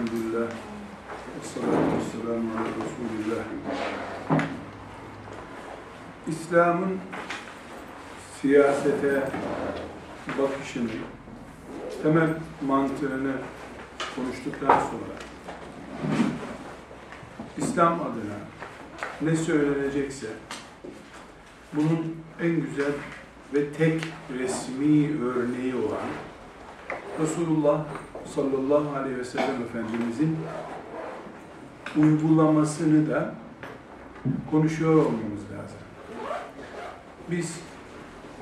Elhamdülillah. Esselatu vesselamu ala Resulillah. İslam'ın siyasete bakışını, temel mantığını konuştuktan sonra İslam adına ne söylenecekse bunun en güzel ve tek resmi örneği olan Resulullah sallallahu aleyhi ve sellem Efendimizin uygulamasını da konuşuyor olmamız lazım. Biz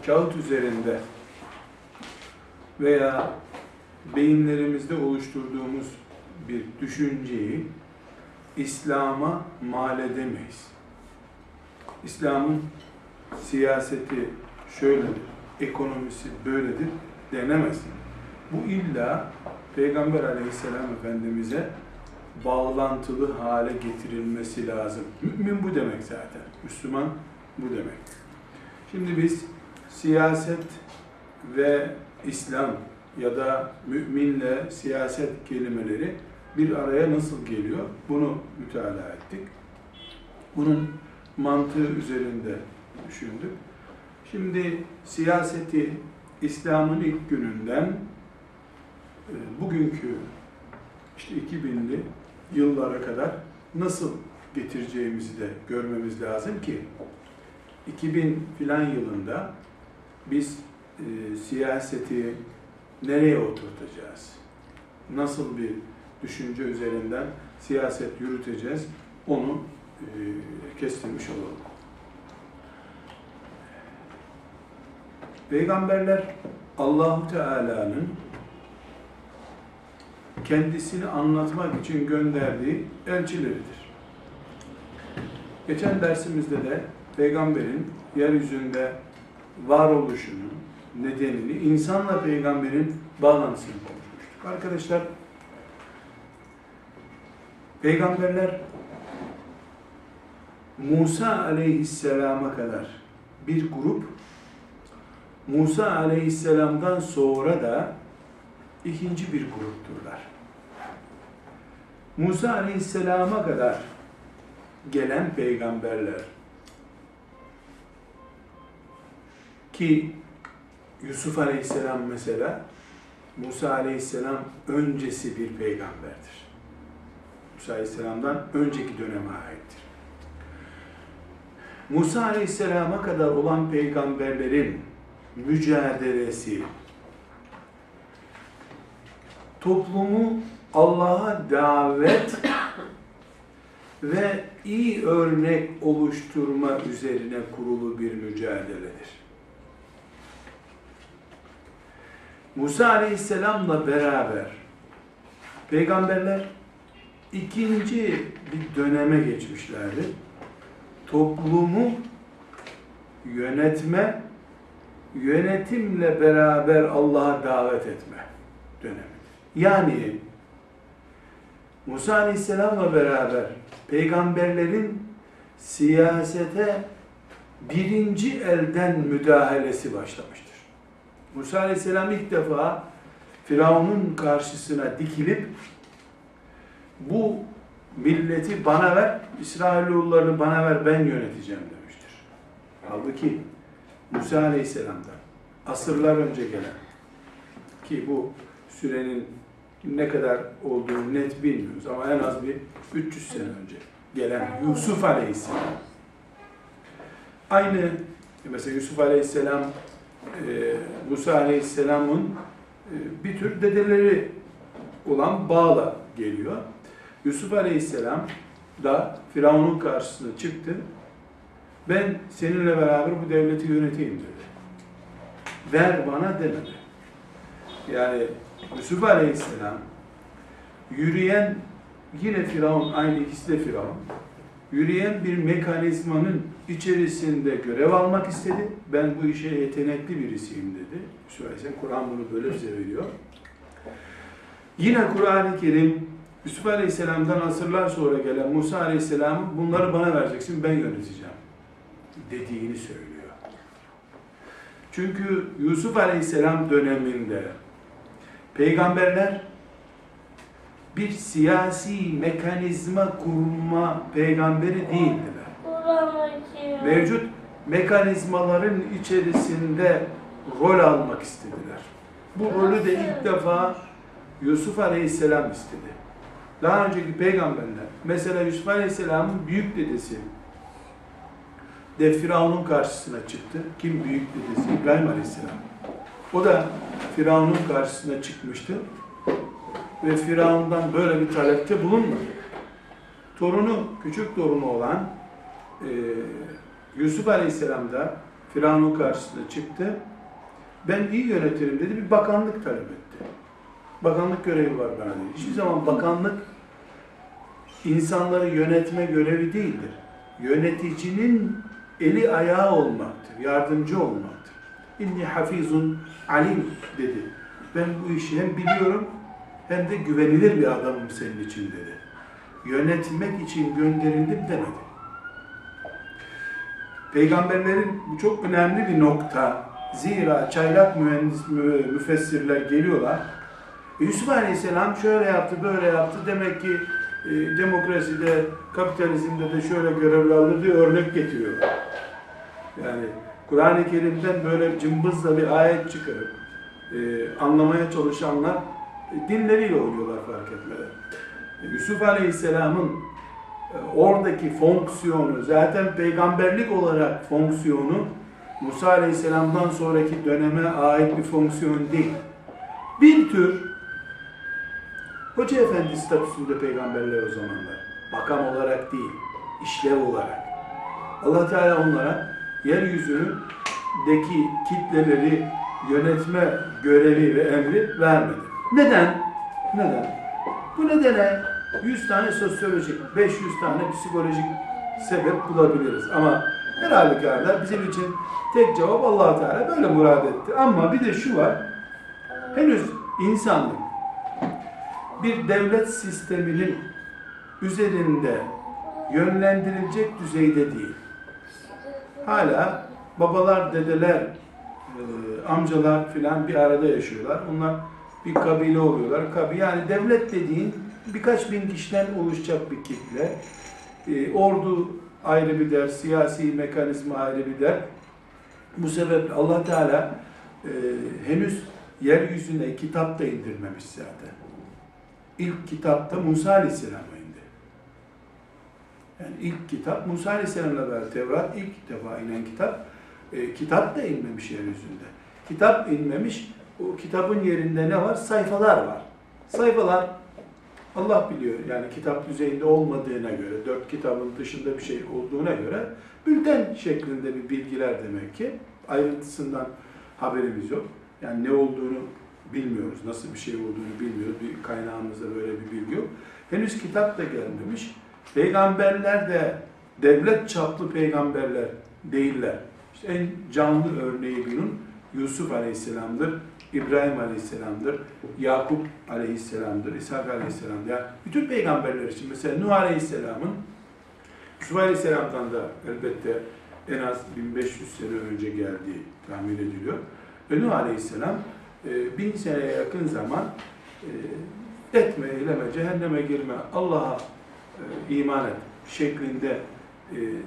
kağıt üzerinde veya beyinlerimizde oluşturduğumuz bir düşünceyi İslam'a mal edemeyiz. İslam'ın siyaseti şöyledir, ekonomisi böyledir denemez. Bu illa Peygamber aleyhisselam efendimize bağlantılı hale getirilmesi lazım. Mümin bu demek zaten. Müslüman bu demek. Şimdi biz siyaset ve İslam ya da müminle siyaset kelimeleri bir araya nasıl geliyor? Bunu mütalaa ettik. Bunun mantığı üzerinde düşündük. Şimdi siyaseti İslam'ın ilk gününden bugünkü işte 2000'li yıllara kadar nasıl getireceğimizi de görmemiz lazım ki 2000 filan yılında biz e, siyaseti nereye oturtacağız? Nasıl bir düşünce üzerinden siyaset yürüteceğiz? Onu e, kestirmiş olalım. Peygamberler Allahu Teala'nın kendisini anlatmak için gönderdiği elçileridir. Geçen dersimizde de peygamberin yeryüzünde varoluşunu, nedenini, insanla peygamberin bağlantısını konuşmuştuk. Arkadaşlar, peygamberler Musa aleyhisselama kadar bir grup, Musa aleyhisselamdan sonra da ikinci bir grupturlar. Musa aleyhisselama kadar gelen peygamberler ki Yusuf aleyhisselam mesela Musa aleyhisselam öncesi bir peygamberdir. Musa aleyhisselamdan önceki döneme aittir. Musa aleyhisselama kadar olan peygamberlerin mücadelesi toplumu Allah'a davet ve iyi örnek oluşturma üzerine kurulu bir mücadeledir. Musa Aleyhisselam'la beraber peygamberler ikinci bir döneme geçmişlerdi. Toplumu yönetme, yönetimle beraber Allah'a davet etme dönemi. Yani Musa Aleyhisselam'la beraber peygamberlerin siyasete birinci elden müdahalesi başlamıştır. Musa Aleyhisselam ilk defa Firavun'un karşısına dikilip bu milleti bana ver, İsrailoğullarını bana ver ben yöneteceğim demiştir. Halbuki Musa Aleyhisselam'dan asırlar önce gelen ki bu sürenin ne kadar olduğunu net bilmiyoruz ama en az bir 300 sene önce gelen Yusuf Aleyhisselam. Aynı mesela Yusuf Aleyhisselam e, Musa Aleyhisselam'ın e, bir tür dedeleri olan bağla geliyor. Yusuf Aleyhisselam da Firavun'un karşısına çıktı. Ben seninle beraber bu devleti yöneteyim dedi. Ver bana demedi. Yani Yusuf Aleyhisselam yürüyen yine Firavun, aynı ikisi de Firavun. Yürüyen bir mekanizmanın içerisinde görev almak istedi. Ben bu işe yetenekli birisiyim dedi. Yusuf Aleyhisselam Kur'an bunu böyle bize veriyor. Yine Kur'an-ı Kerim Yusuf Aleyhisselam'dan asırlar sonra gelen Musa Aleyhisselam'ın bunları bana vereceksin ben yöneteceğim dediğini söylüyor. Çünkü Yusuf Aleyhisselam döneminde peygamberler bir siyasi mekanizma kurma peygamberi değildiler. Mevcut mekanizmaların içerisinde rol almak istediler. Bu rolü de ilk defa Yusuf Aleyhisselam istedi. Daha önceki peygamberler, mesela Yusuf Aleyhisselam'ın büyük dedesi de Firavun'un karşısına çıktı. Kim büyük dedesi? İbrahim Aleyhisselam. O da Firavun'un karşısına çıkmıştı. Ve Firavun'dan böyle bir talepte bulunmadı. Torunu, küçük torunu olan e, Yusuf Aleyhisselam da Firavun'un karşısına çıktı. Ben iyi yönetirim dedi, bir bakanlık talep etti. Bakanlık görevi var bana dedi. Hiçbir zaman bakanlık insanları yönetme görevi değildir. Yöneticinin eli ayağı olmaktır, yardımcı olmaktır. İnni hafizun alim dedi. Ben bu işi hem biliyorum hem de güvenilir bir adamım senin için dedi. Yönetmek için gönderildim demedi. Peygamberlerin bu çok önemli bir nokta. Zira çaylak mühendis, müfessirler geliyorlar. Yusuf Aleyhisselam şöyle yaptı, böyle yaptı. Demek ki e, demokraside, kapitalizmde de şöyle görevli alır diye örnek getiriyorlar. Yani Kur'an-ı Kerim'den böyle cımbızla bir ayet çıkarıp e, anlamaya çalışanlar e, dinleriyle oynuyorlar fark etmeden. Yusuf Aleyhisselam'ın e, oradaki fonksiyonu, zaten peygamberlik olarak fonksiyonu Musa Aleyhisselam'dan sonraki döneme ait bir fonksiyon değil. Bir tür Hoca Efendi statüsünde peygamberler o zamanlar. Makam olarak değil, işlev olarak. Allah Teala onlara yeryüzündeki kitleleri yönetme görevi ve emri vermedi. Neden? Neden? Bu nedene 100 tane sosyolojik, 500 tane psikolojik sebep bulabiliriz. Ama her halükarda bizim için tek cevap allah Teala böyle murad etti. Ama bir de şu var, henüz insanlık bir devlet sisteminin üzerinde yönlendirilecek düzeyde değil. Hala babalar, dedeler, e, amcalar filan bir arada yaşıyorlar. Onlar bir kabile oluyorlar. Yani devlet dediğin birkaç bin kişiden oluşacak bir kitle. E, ordu ayrı bir der, siyasi mekanizma ayrı bir der. Bu sebeple Allah Teala e, henüz yeryüzüne kitap da indirmemiş zaten. İlk kitapta Musa Aleyhisselam'a. Yani ilk kitap Musa Aleyhisselam'la beraber Tevrat ilk defa inen kitap. E, kitap da inmemiş yeryüzünde. Kitap inmemiş. O kitabın yerinde ne var? Sayfalar var. Sayfalar Allah biliyor yani kitap düzeyinde olmadığına göre, dört kitabın dışında bir şey olduğuna göre bülten şeklinde bir bilgiler demek ki. Ayrıntısından haberimiz yok. Yani ne olduğunu bilmiyoruz. Nasıl bir şey olduğunu bilmiyoruz. Bir kaynağımızda böyle bir bilgi yok. Henüz kitap da gelmemiş. Peygamberler de devlet çaplı peygamberler değiller. İşte en canlı örneği bunun Yusuf Aleyhisselam'dır, İbrahim Aleyhisselam'dır, Yakup Aleyhisselam'dır, İshak Aleyhisselam'dır. Yani bütün peygamberler için mesela Nuh Aleyhisselam'ın Yusuf Aleyhisselam'dan da elbette en az 1500 sene önce geldiği tahmin ediliyor. Ve Nuh Aleyhisselam e, bin seneye yakın zaman e, etme, eyleme, cehenneme girme, Allah'a e, iman et şeklinde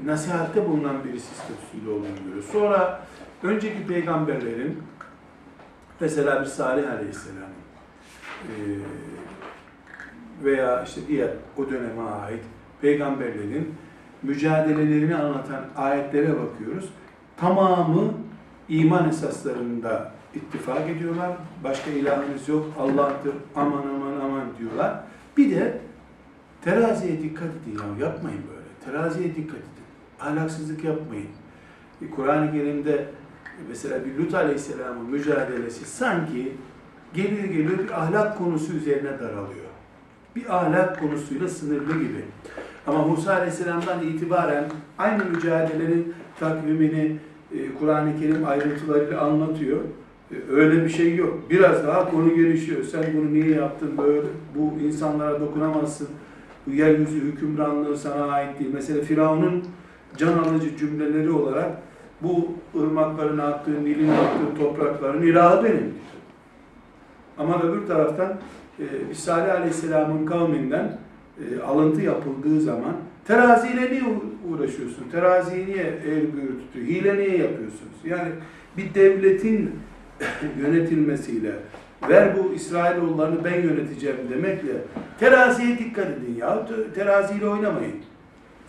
nasihatte bulunan birisi statüsünde olduğunu görüyoruz. Sonra önceki peygamberlerin mesela bir Salih Aleyhisselam veya işte diğer o döneme ait peygamberlerin mücadelelerini anlatan ayetlere bakıyoruz. Tamamı iman esaslarında ittifak ediyorlar. Başka ilahımız yok, Allah'tır, aman aman aman diyorlar. Bir de teraziye dikkat edin ya, yapmayın böyle. Teraziye dikkat edin. Ahlaksızlık yapmayın. Kur'an-ı Kerim'de mesela bir Lut Aleyhisselam'ın mücadelesi sanki geliyor geliyor bir ahlak konusu üzerine daralıyor. Bir ahlak konusuyla sınırlı gibi. Ama Musa Aleyhisselam'dan itibaren aynı mücadelenin takvimini e, Kur'an-ı Kerim ayrıntılarıyla anlatıyor. E, öyle bir şey yok. Biraz daha konu gelişiyor. Sen bunu niye yaptın böyle? Bu insanlara dokunamazsın. Yeryüzü hükümranlığı sana ait değil. Mesela Firavun'un can alıcı cümleleri olarak bu ırmakların aktığı, Nil'in aktığı toprakların ilahı benim. Ama öbür taraftan e, Salih Aleyhisselam'ın kavminden e, alıntı yapıldığı zaman teraziyle niye uğraşıyorsun? Teraziyi niye büğrü tutuyor? Hile niye yapıyorsunuz? Yani bir devletin yönetilmesiyle ver bu İsrailoğullarını ben yöneteceğim demekle teraziye dikkat edin ya. Teraziyle oynamayın.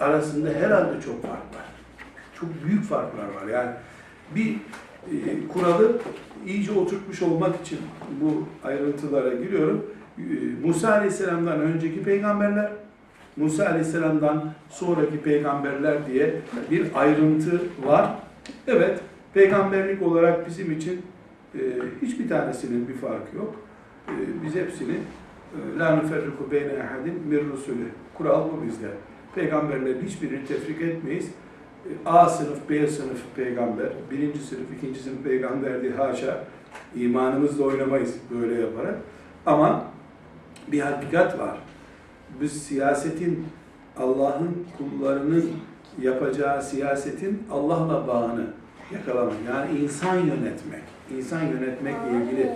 Arasında herhalde çok fark var. Çok büyük farklar var. Yani bir e, kuralı iyice oturtmuş olmak için bu ayrıntılara giriyorum. E, Musa Aleyhisselam'dan önceki peygamberler, Musa Aleyhisselam'dan sonraki peygamberler diye bir ayrıntı var. Evet, peygamberlik olarak bizim için e, hiçbir tanesinin bir farkı yok. E, biz hepsini la nuferriku beyne ehadin mir rusulü. Kural bu bizde. Peygamberlerin hiçbirini tefrik etmeyiz. E, A sınıf, B sınıf peygamber, birinci sınıf, ikinci sınıf peygamber diye haşa imanımızla oynamayız böyle yaparak. Ama bir hakikat var. Biz siyasetin, Allah'ın kullarının yapacağı siyasetin Allah'la bağını yakalamak. Yani insan yönetmek. insan yönetmekle ilgili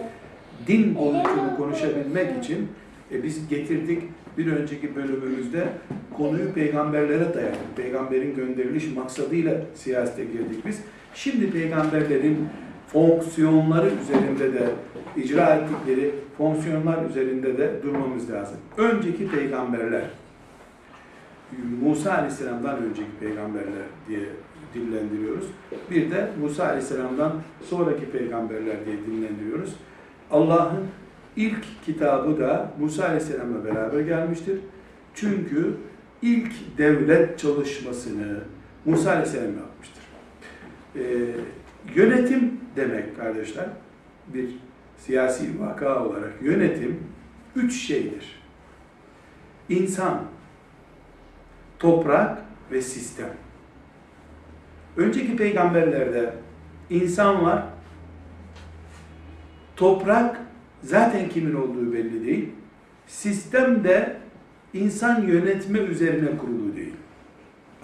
din boyutunu konuşabilmek için e, biz getirdik bir önceki bölümümüzde konuyu peygamberlere dayadık. Peygamberin gönderiliş maksadıyla siyasete girdik biz. Şimdi peygamberlerin fonksiyonları üzerinde de icra ettikleri fonksiyonlar üzerinde de durmamız lazım. Önceki peygamberler, Musa Aleyhisselam'dan önceki peygamberler diye dillendiriyoruz. Bir de Musa Aleyhisselam'dan sonraki peygamberler diye dillendiriyoruz. Allah'ın ilk kitabı da Musa Aleyhisselam'la beraber gelmiştir. Çünkü ilk devlet çalışmasını Musa Aleyhisselam yapmıştır. Ee, yönetim demek kardeşler, bir siyasi vaka olarak yönetim üç şeydir. İnsan, toprak ve sistem. Önceki peygamberlerde insan var, toprak zaten kimin olduğu belli değil. Sistem de insan yönetme üzerine kurulu değil.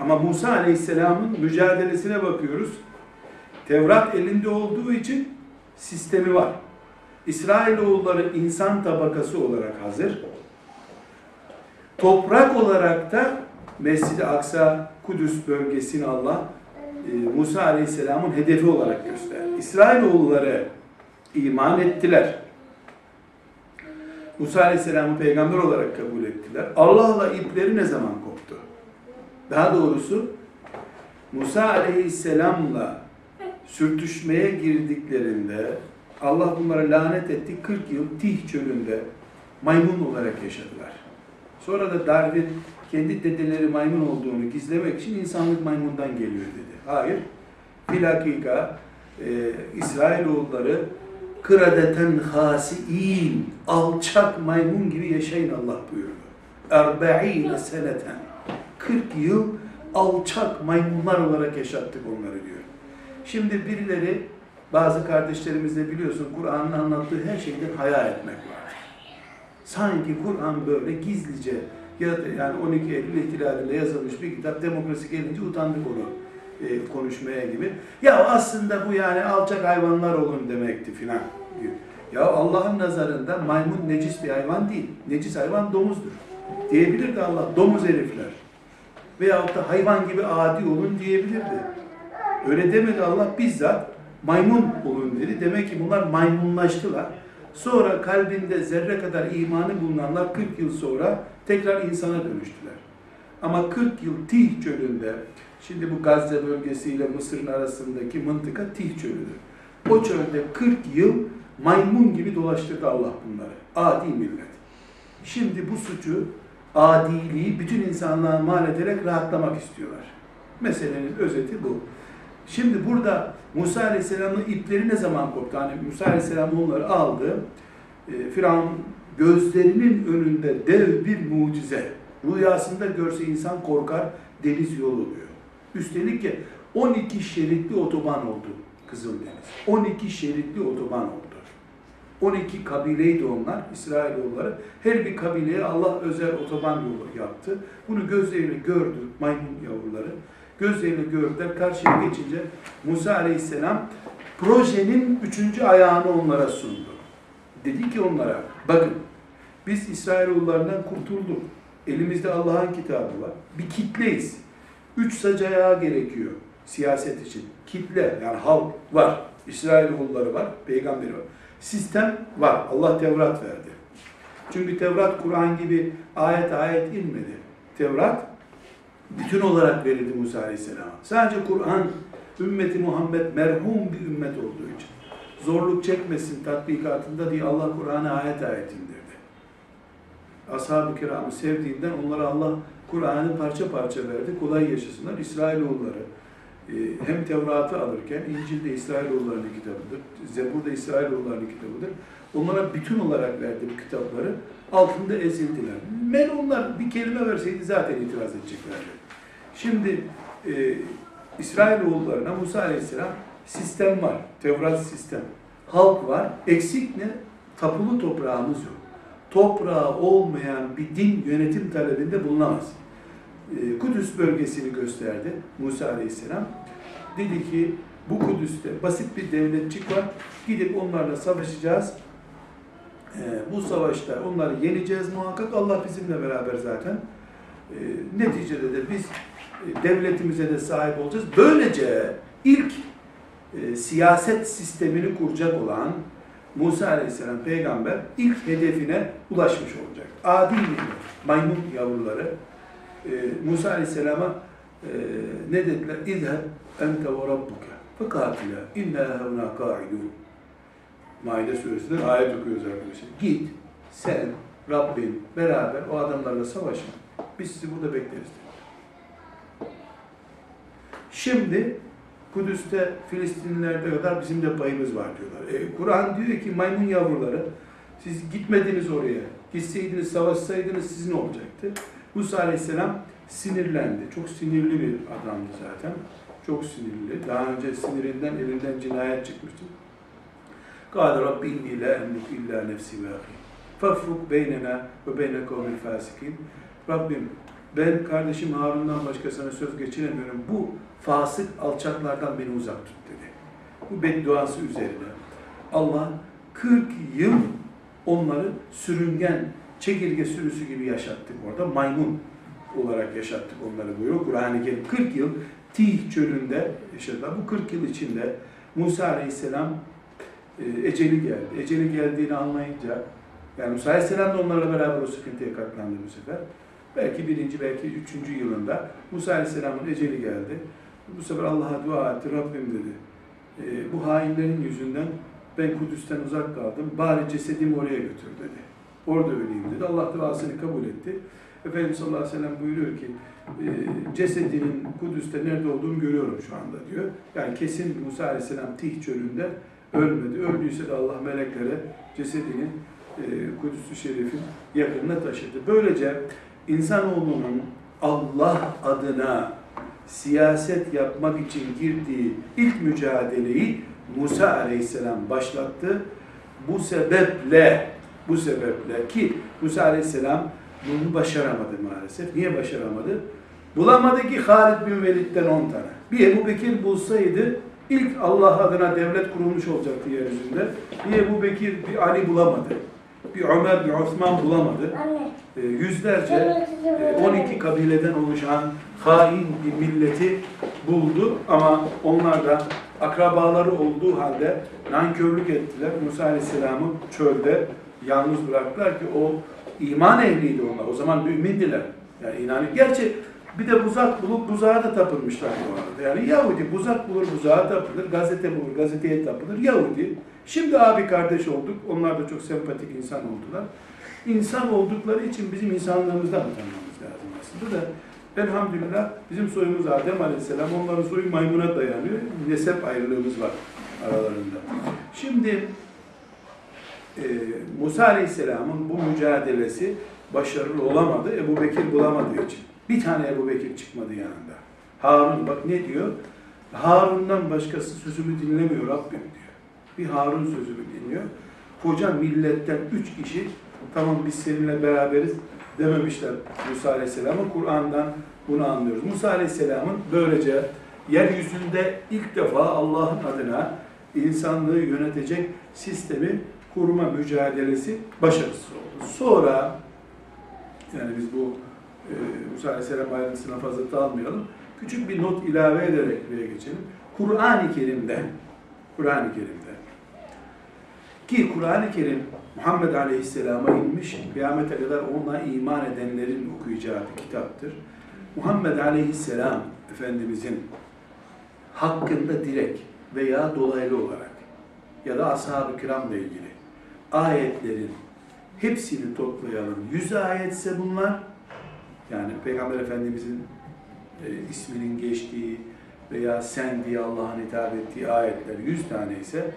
Ama Musa Aleyhisselam'ın mücadelesine bakıyoruz. Tevrat elinde olduğu için sistemi var. İsrailoğulları insan tabakası olarak hazır. Toprak olarak da Mescid-i Aksa, Kudüs bölgesini Allah Musa Aleyhisselam'ın hedefi olarak gösterdi. İsrailoğulları iman ettiler. Musa Aleyhisselam'ı peygamber olarak kabul ettiler. Allah'la ipleri ne zaman koptu? Daha doğrusu Musa Aleyhisselam'la sürtüşmeye girdiklerinde Allah bunlara lanet etti. 40 yıl Tih çölünde maymun olarak yaşadılar. Sonra da Darwin kendi dedeleri maymun olduğunu gizlemek için insanlık maymundan geliyor dedi. Hayır. Bilakika e, İsrailoğulları kıradeten hasiin alçak maymun gibi yaşayın Allah buyurdu. Erba'ine seneten 40 yıl alçak maymunlar olarak yaşattık onları diyor. Şimdi birileri bazı kardeşlerimiz de biliyorsun Kur'an'ın anlattığı her şeyden hayal etmek var. Sanki Kur'an böyle gizlice ya yani 12 Eylül ihtilalinde yazılmış bir kitap demokrasi gelince utandık onu e, konuşmaya gibi. Ya aslında bu yani alçak hayvanlar olun demekti filan diyor. Ya Allah'ın nazarında maymun necis bir hayvan değil. Necis hayvan domuzdur. Diyebilirdi Allah. Domuz herifler. Veyahut da hayvan gibi adi olun diyebilirdi. Öyle demedi Allah bizzat maymun olun dedi. Demek ki bunlar maymunlaştılar. Sonra kalbinde zerre kadar imanı bulunanlar 40 yıl sonra tekrar insana dönüştüler. Ama 40 yıl Tih çölünde, şimdi bu Gazze bölgesiyle Mısır'ın arasındaki mıntıka Tih çölüdür. O çölde 40 yıl maymun gibi dolaştırdı Allah bunları. Adi millet. Şimdi bu suçu, adiliği bütün insanlığa mal ederek rahatlamak istiyorlar. Meselenin özeti bu. Şimdi burada Musa Aleyhisselam'ın ipleri ne zaman koptu? Hani Musa Aleyhisselam onları aldı. E, Firavun gözlerinin önünde dev bir mucize. Rüyasında görse insan korkar, deniz yol oluyor. Üstelik ki 12 şeritli otoban oldu Kızıldeniz. 12 şeritli otoban oldu. 12 kabileydi onlar, İsrailoğulları. Her bir kabileye Allah özel otoban yolu yaptı. Bunu gözleriyle gördü maymun yavruları. Gözleriyle gördüler. Karşıya geçince Musa Aleyhisselam projenin üçüncü ayağını onlara sundu. Dedi ki onlara, bakın Biz İsrailoğullarından kurtulduk. Elimizde Allah'ın kitabı var. Bir kitleyiz. Üç sac ayağı gerekiyor siyaset için. Kitle yani halk var. İsrailoğulları var, peygamberi var. Sistem var. Allah Tevrat verdi. Çünkü Tevrat Kur'an gibi ayet ayet inmedi. Tevrat bütün olarak verildi Musa Aleyhisselam'a. Sadece Kur'an ümmeti Muhammed merhum bir ümmet olduğu için zorluk çekmesin tatbikatında diye Allah Kur'an'ı ayet ayet indirdi. Ashab-ı kiramı sevdiğinden onlara Allah Kur'an'ı parça parça verdi. Kolay yaşasınlar. İsrailoğulları e, hem Tevrat'ı alırken İncil de İsrailoğullarının kitabıdır. Zebur da İsrailoğullarının kitabıdır. Onlara bütün olarak verdi bu kitapları. Altında ezildiler. Melunlar bir kelime verseydi zaten itiraz edeceklerdi. Şimdi e, İsrailoğullarına Musa Aleyhisselam sistem var. Tevrat sistem. Halk var. Eksik ne? Tapulu toprağımız yok. Toprağı olmayan bir din yönetim talebinde bulunamaz. E, Kudüs bölgesini gösterdi Musa Aleyhisselam. Dedi ki bu Kudüs'te basit bir devletçik var. Gidip onlarla savaşacağız. E, bu savaşta onları yeneceğiz muhakkak. Allah bizimle beraber zaten. E, neticede de biz devletimize de sahip olacağız. Böylece ilk siyaset sistemini kuracak olan Musa Aleyhisselam peygamber ilk hedefine ulaşmış olacak. Adi maymun yavruları e, Musa Aleyhisselam'a e, ne dediler? İzheb ente ve rabbuke fekatila inna hevna ka'idun. Maide suresinden ayet okuyoruz arkadaşlar. Git sen Rabbin beraber o adamlarla savaşın. Biz sizi burada bekleriz. Şimdi Kudüs'te Filistinlilerde kadar bizim de payımız var diyorlar. E, Kur'an diyor ki maymun yavruları siz gitmediniz oraya. Gitseydiniz, savaşsaydınız sizin olacaktı. Musa Aleyhisselam sinirlendi. Çok sinirli bir adamdı zaten. Çok sinirli. Daha önce sinirinden elinden cinayet çıkmıştı. قال رب إني لا أملك إلا نفسي وأخي فافرق بيننا وبين قوم الفاسقين Rabbim ben kardeşim Harun'dan başka sana söz geçiremiyorum. Bu fasık alçaklardan beni uzak tut dedi. Bu bedduası üzerine. Allah 40 yıl onları sürüngen, çekirge sürüsü gibi yaşattık orada. Maymun olarak yaşattık onları buyuruyor. Kur'an-ı Kerim 40 yıl Tih çölünde yaşadılar. Bu 40 yıl içinde Musa Aleyhisselam e, eceli geldi. Eceli geldiğini anlayınca, yani Musa Aleyhisselam da onlarla beraber o sıkıntıya katlandı bu sefer. Belki birinci, belki üçüncü yılında Musa Aleyhisselam'ın eceli geldi. Bu sefer Allah'a dua etti. Rabbim dedi, e, bu hainlerin yüzünden ben Kudüs'ten uzak kaldım. Bari cesedimi oraya götür dedi. Orada öleyim dedi. Allah duasını kabul etti. Efendimiz sallallahu aleyhi ve sellem buyuruyor ki, e, cesedinin Kudüs'te nerede olduğunu görüyorum şu anda diyor. Yani kesin Musa aleyhisselam Tih çölünde ölmedi. Öldüyse de Allah meleklere cesedini e, Şerif'in yakınına taşıdı. Böylece insanoğlunun Allah adına siyaset yapmak için girdiği ilk mücadeleyi Musa aleyhisselam başlattı. Bu sebeple, bu sebeple ki Musa aleyhisselam bunu başaramadı maalesef. Niye başaramadı? Bulamadı ki Halid bin Velid'den 10 tane. Bir Ebu Bekir bulsaydı ilk Allah adına devlet kurulmuş olacaktı yeryüzünde. Bir Ebu Bekir, bir Ali bulamadı. Bir Ömer, bir Osman bulamadı. Anne. E, yüzlerce e, 12 kabileden oluşan hain bir milleti buldu ama onlar da akrabaları olduğu halde nankörlük ettiler. Musa Aleyhisselam'ı çölde yalnız bıraktılar ki o iman ehliydi onlar. O zaman mümindiler. Yani inan. Gerçi bir de buzak bulup buzağa da tapınmışlar bu arada. Yani Yahudi buzak bulur buzağa tapılır, gazete bulur gazeteye tapılır. Yahudi. Şimdi abi kardeş olduk. Onlar da çok sempatik insan oldular. İnsan oldukları için bizim insanlığımızdan utanmamız lazım aslında da. Elhamdülillah bizim soyumuz Adem Aleyhisselam, onların soyu maymuna dayanıyor. Nesep ayrılığımız var aralarında. Şimdi e, Musa Aleyhisselam'ın bu mücadelesi başarılı olamadı. Ebu Bekir bulamadığı için. Bir tane Ebu Bekir çıkmadı yanında. Harun bak ne diyor? Harun'dan başkası sözümü dinlemiyor Rabbim diyor. Bir Harun sözümü dinliyor. Koca milletten üç kişi tamam biz seninle beraberiz dememişler Musa Aleyhisselam'a. Kur'an'dan bunu anlıyoruz. Musa Aleyhisselam'ın böylece yeryüzünde ilk defa Allah'ın adına insanlığı yönetecek sistemi kurma mücadelesi başarısız oldu. Sonra yani biz bu e, Musa Aleyhisselam ayrıntısına fazla dalmayalım. Küçük bir not ilave ederek buraya geçelim. Kur'an-ı Kerim'de Kur'an-ı Kerim'de ki Kur'an-ı Kerim Muhammed Aleyhisselam'a inmiş, kıyamete kadar ona iman edenlerin okuyacağı bir kitaptır. Muhammed Aleyhisselam Efendimizin hakkında direkt veya dolaylı olarak ya da ashab-ı kiramla ilgili ayetlerin hepsini toplayalım. Yüz ayetse bunlar, yani Peygamber Efendimizin e, isminin geçtiği veya sen diye Allah'ın hitap ettiği ayetler 100 tane ise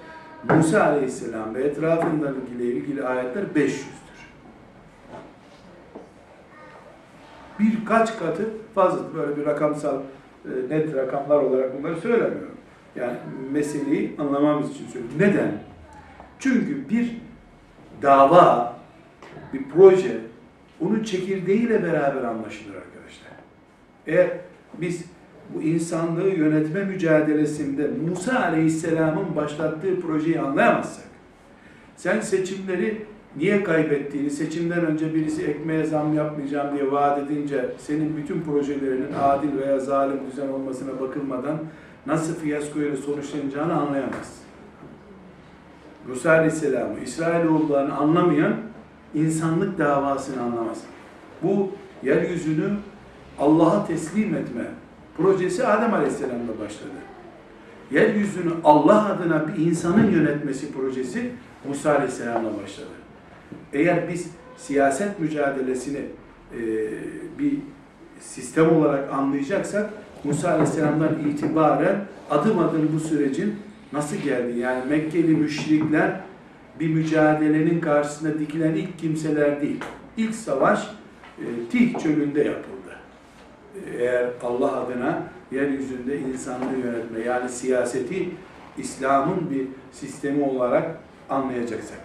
Musa Aleyhisselam ve etrafındakiyle ilgili ayetler 500'dür. Birkaç katı fazladır. Böyle bir rakamsal, e, net rakamlar olarak bunları söylemiyorum. Yani meseleyi anlamamız için söylüyorum. Neden? Çünkü bir dava, bir proje, onun çekirdeğiyle beraber anlaşılır arkadaşlar. Eğer biz bu insanlığı yönetme mücadelesinde Musa Aleyhisselam'ın başlattığı projeyi anlayamazsak, sen seçimleri niye kaybettiğini, seçimden önce birisi ekmeğe zam yapmayacağım diye vaat edince senin bütün projelerinin adil veya zalim düzen olmasına bakılmadan nasıl fiyaskoyla sonuçlanacağını anlayamazsın. Musa Aleyhisselam'ı, İsrailoğullarını anlamayan insanlık davasını anlamaz. Bu yeryüzünü Allah'a teslim etme projesi Adem Aleyhisselam'la başladı. Yeryüzünü Allah adına bir insanın yönetmesi projesi Musa Aleyhisselam'la başladı. Eğer biz siyaset mücadelesini e, bir sistem olarak anlayacaksak Musa Aleyhisselam'dan itibaren adım adım bu sürecin nasıl geldi? Yani Mekkeli müşrikler bir mücadelenin karşısında dikilen ilk kimseler değil. İlk savaş e, Tih çölünde yapıldı. Eğer Allah adına yeryüzünde insanlığı yönetme yani siyaseti İslam'ın bir sistemi olarak anlayacaksak.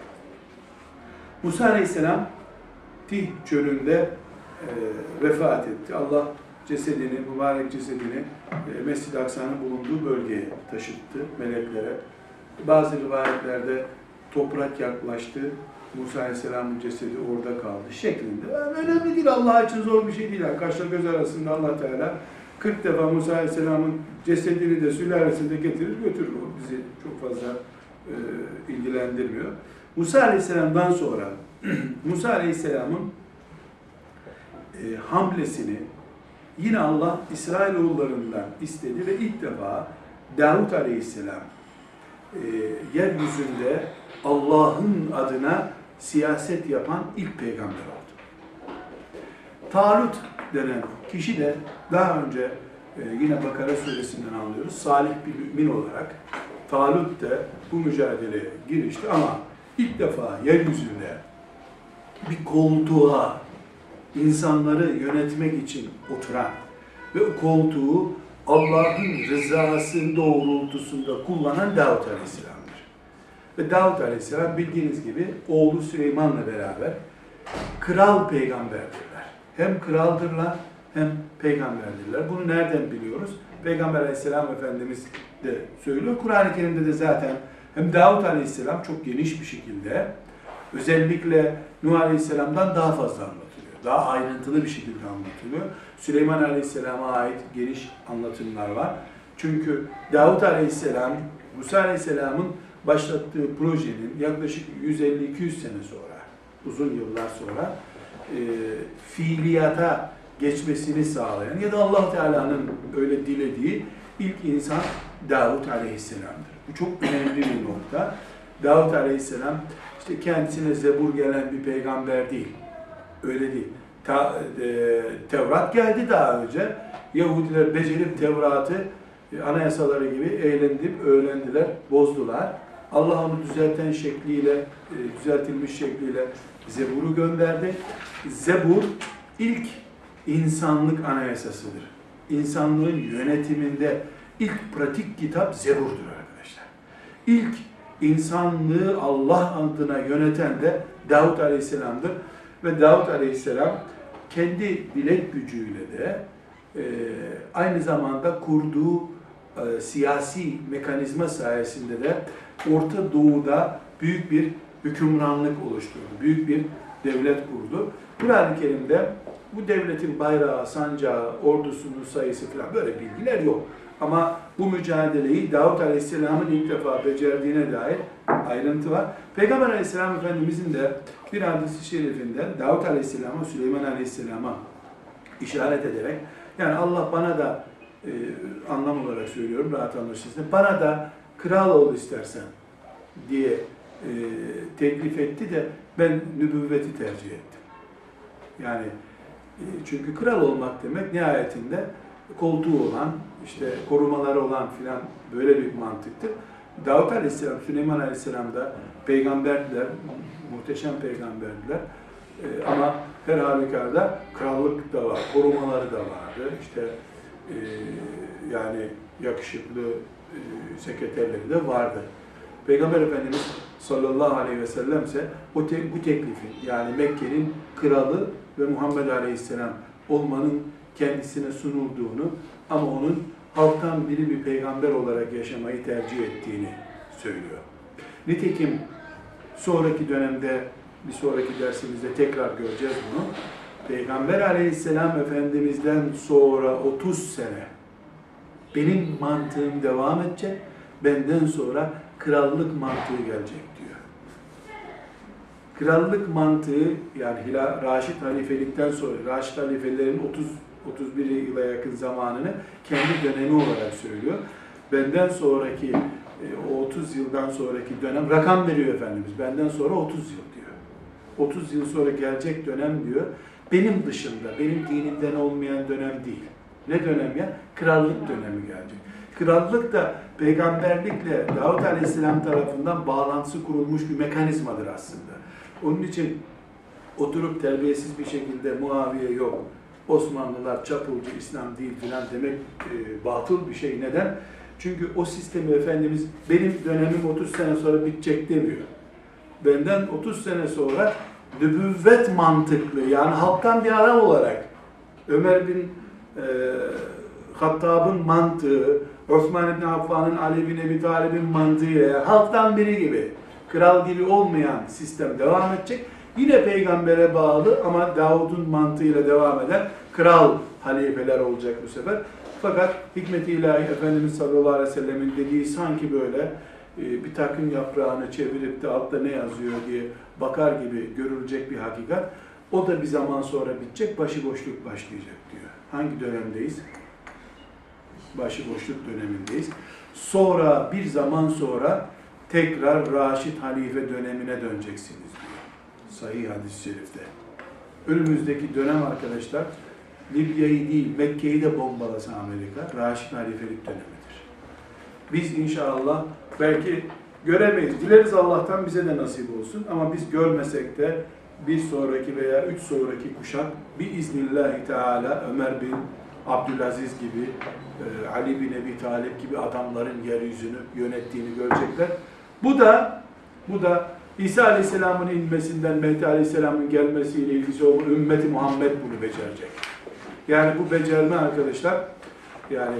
Musa Aleyhisselam Tih çölünde e, vefat etti. Allah cesedini, mübarek cesedini e, Mescid-i Aksa'nın bulunduğu bölgeye taşıttı meleklere. Bazı rivayetlerde toprak yaklaştı. Musa Aleyhisselam'ın cesedi orada kaldı şeklinde. Yani önemli değil Allah için zor bir şey değil. Kaşla göz arasında Allah Teala 40 defa Musa Aleyhisselam'ın cesedini de sülalesinde getirir götürür. O bizi çok fazla e, ilgilendirmiyor. Musa Aleyhisselam'dan sonra Musa Aleyhisselam'ın e, hamlesini yine Allah İsrailoğullarından istedi ve ilk defa Davut Aleyhisselam e, yeryüzünde Allah'ın adına siyaset yapan ilk peygamber oldu. Talut denen kişi de daha önce e, yine Bakara suresinden anlıyoruz. Salih bir mümin olarak Talut de bu mücadeleye girişti ama ilk defa yeryüzünde bir koltuğa insanları yönetmek için oturan ve koltuğu Allah'ın rızası doğrultusunda kullanan Davut Aleyhisselam'dır. Ve Davut Aleyhisselam bildiğiniz gibi oğlu Süleyman'la beraber kral peygamberdirler. Hem kraldırlar hem peygamberdirler. Bunu nereden biliyoruz? Peygamber Aleyhisselam Efendimiz de söylüyor. Kur'an-ı Kerim'de de zaten hem Davut Aleyhisselam çok geniş bir şekilde özellikle Nuh Aleyhisselam'dan daha fazla anlatılıyor. Daha ayrıntılı bir şekilde anlatılıyor. Süleyman Aleyhisselam'a ait geniş anlatımlar var. Çünkü Davut Aleyhisselam, Musa Aleyhisselam'ın başlattığı projenin yaklaşık 150-200 sene sonra, uzun yıllar sonra e, fiiliyata geçmesini sağlayan ya da Allah Teala'nın öyle dilediği ilk insan Davut Aleyhisselam'dır. Bu çok önemli bir nokta. Davut Aleyhisselam işte kendisine zebur gelen bir peygamber değil. Öyle değil. Ta, e, Tevrat geldi daha önce. Yahudiler becerip Tevrat'ı e, anayasaları gibi eğlendirip öğrendiler, bozdular. Allah onu düzelten şekliyle, e, düzeltilmiş şekliyle Zebur'u gönderdi. Zebur ilk insanlık anayasasıdır. İnsanlığın yönetiminde ilk pratik kitap Zebur'dur arkadaşlar. İlk insanlığı Allah adına yöneten de Davut Aleyhisselam'dır. Ve Davut Aleyhisselam kendi bilek gücüyle de e, aynı zamanda kurduğu e, siyasi mekanizma sayesinde de Orta Doğu'da büyük bir hükümranlık oluşturdu. Büyük bir devlet kurdu. Kur'an-ı Kerim'de bu devletin bayrağı, sancağı, ordusunun sayısı falan böyle bilgiler yok. Ama bu mücadeleyi Davut Aleyhisselam'ın ilk defa becerdiğine dair ayrıntı var. Peygamber Aleyhisselam Efendimizin de bir hadisi şerifinde Davut Aleyhisselam'a, Süleyman Aleyhisselam'a işaret ederek yani Allah bana da e, anlam olarak söylüyorum rahat anlaşılsın. Bana da kral ol istersen diye e, teklif etti de ben nübüvveti tercih ettim. Yani e, çünkü kral olmak demek nihayetinde koltuğu olan, işte korumaları olan filan böyle bir mantıktır. Davut Aleyhisselam, Süleyman Aleyhisselam da peygamberdiler, muhteşem peygamberdiler. E, ama her halükarda krallık da var, korumaları da vardı. İşte e, yani yakışıklı e, sekreterleri de vardı. Peygamber Efendimiz sallallahu aleyhi ve sellem ise o te, bu teklifi yani Mekke'nin kralı ve Muhammed Aleyhisselam olmanın kendisine sunulduğunu ama onun halktan biri bir peygamber olarak yaşamayı tercih ettiğini söylüyor. Nitekim sonraki dönemde bir sonraki dersimizde tekrar göreceğiz bunu. Peygamber aleyhisselam Efendimiz'den sonra 30 sene benim mantığım devam edecek, benden sonra krallık mantığı gelecek diyor. Krallık mantığı yani Hila, Raşid halifelikten sonra, Raşid halifelerin 30 31 yıla yakın zamanını kendi dönemi olarak söylüyor. Benden sonraki e, o 30 yıldan sonraki dönem rakam veriyor Efendimiz. Benden sonra 30 yıl diyor. 30 yıl sonra gelecek dönem diyor. Benim dışında, benim dinimden olmayan dönem değil. Ne dönem ya? Krallık dönemi gelecek. Krallık da peygamberlikle Davut Aleyhisselam tarafından bağlantısı kurulmuş bir mekanizmadır aslında. Onun için oturup terbiyesiz bir şekilde Muaviye yok, Osmanlılar çapulcu, İslam değil filan demek e, batıl bir şey. Neden? Çünkü o sistemi Efendimiz benim dönemim 30 sene sonra bitecek demiyor. Benden 30 sene sonra nübüvvet mantıklı yani halktan bir adam olarak Ömer bin e, Hattab'ın mantığı, Osman bin Affan'ın, Ali bin Ebi Talib'in mantığı, halktan biri gibi, kral gibi olmayan sistem devam edecek. Yine peygambere bağlı ama Davud'un mantığıyla devam eden kral halifeler olacak bu sefer. Fakat hikmet-i ilahi Efendimiz sallallahu aleyhi ve sellemin dediği sanki böyle e, bir takım yaprağını çevirip de altta ne yazıyor diye bakar gibi görülecek bir hakikat. O da bir zaman sonra bitecek, başıboşluk başlayacak diyor. Hangi dönemdeyiz? Başıboşluk dönemindeyiz. Sonra bir zaman sonra tekrar Raşid Halife dönemine döneceksiniz. Sahih hadis-i şerifte. Önümüzdeki dönem arkadaşlar Libya'yı değil Mekke'yi de bombalasa Amerika Raşid halifelik dönemidir. Biz inşallah belki göremeyiz. Dileriz Allah'tan bize de nasip olsun ama biz görmesek de bir sonraki veya üç sonraki kuşak bir iznillahü teala Ömer bin Abdülaziz gibi, e, Ali bin Ebi Talip gibi adamların yeryüzünü yönettiğini görecekler. Bu da bu da İsa Aleyhisselam'ın inmesinden Mehdi Aleyhisselam'ın gelmesiyle ilgisi olan ümmeti Muhammed bunu becerecek. Yani bu becerme arkadaşlar yani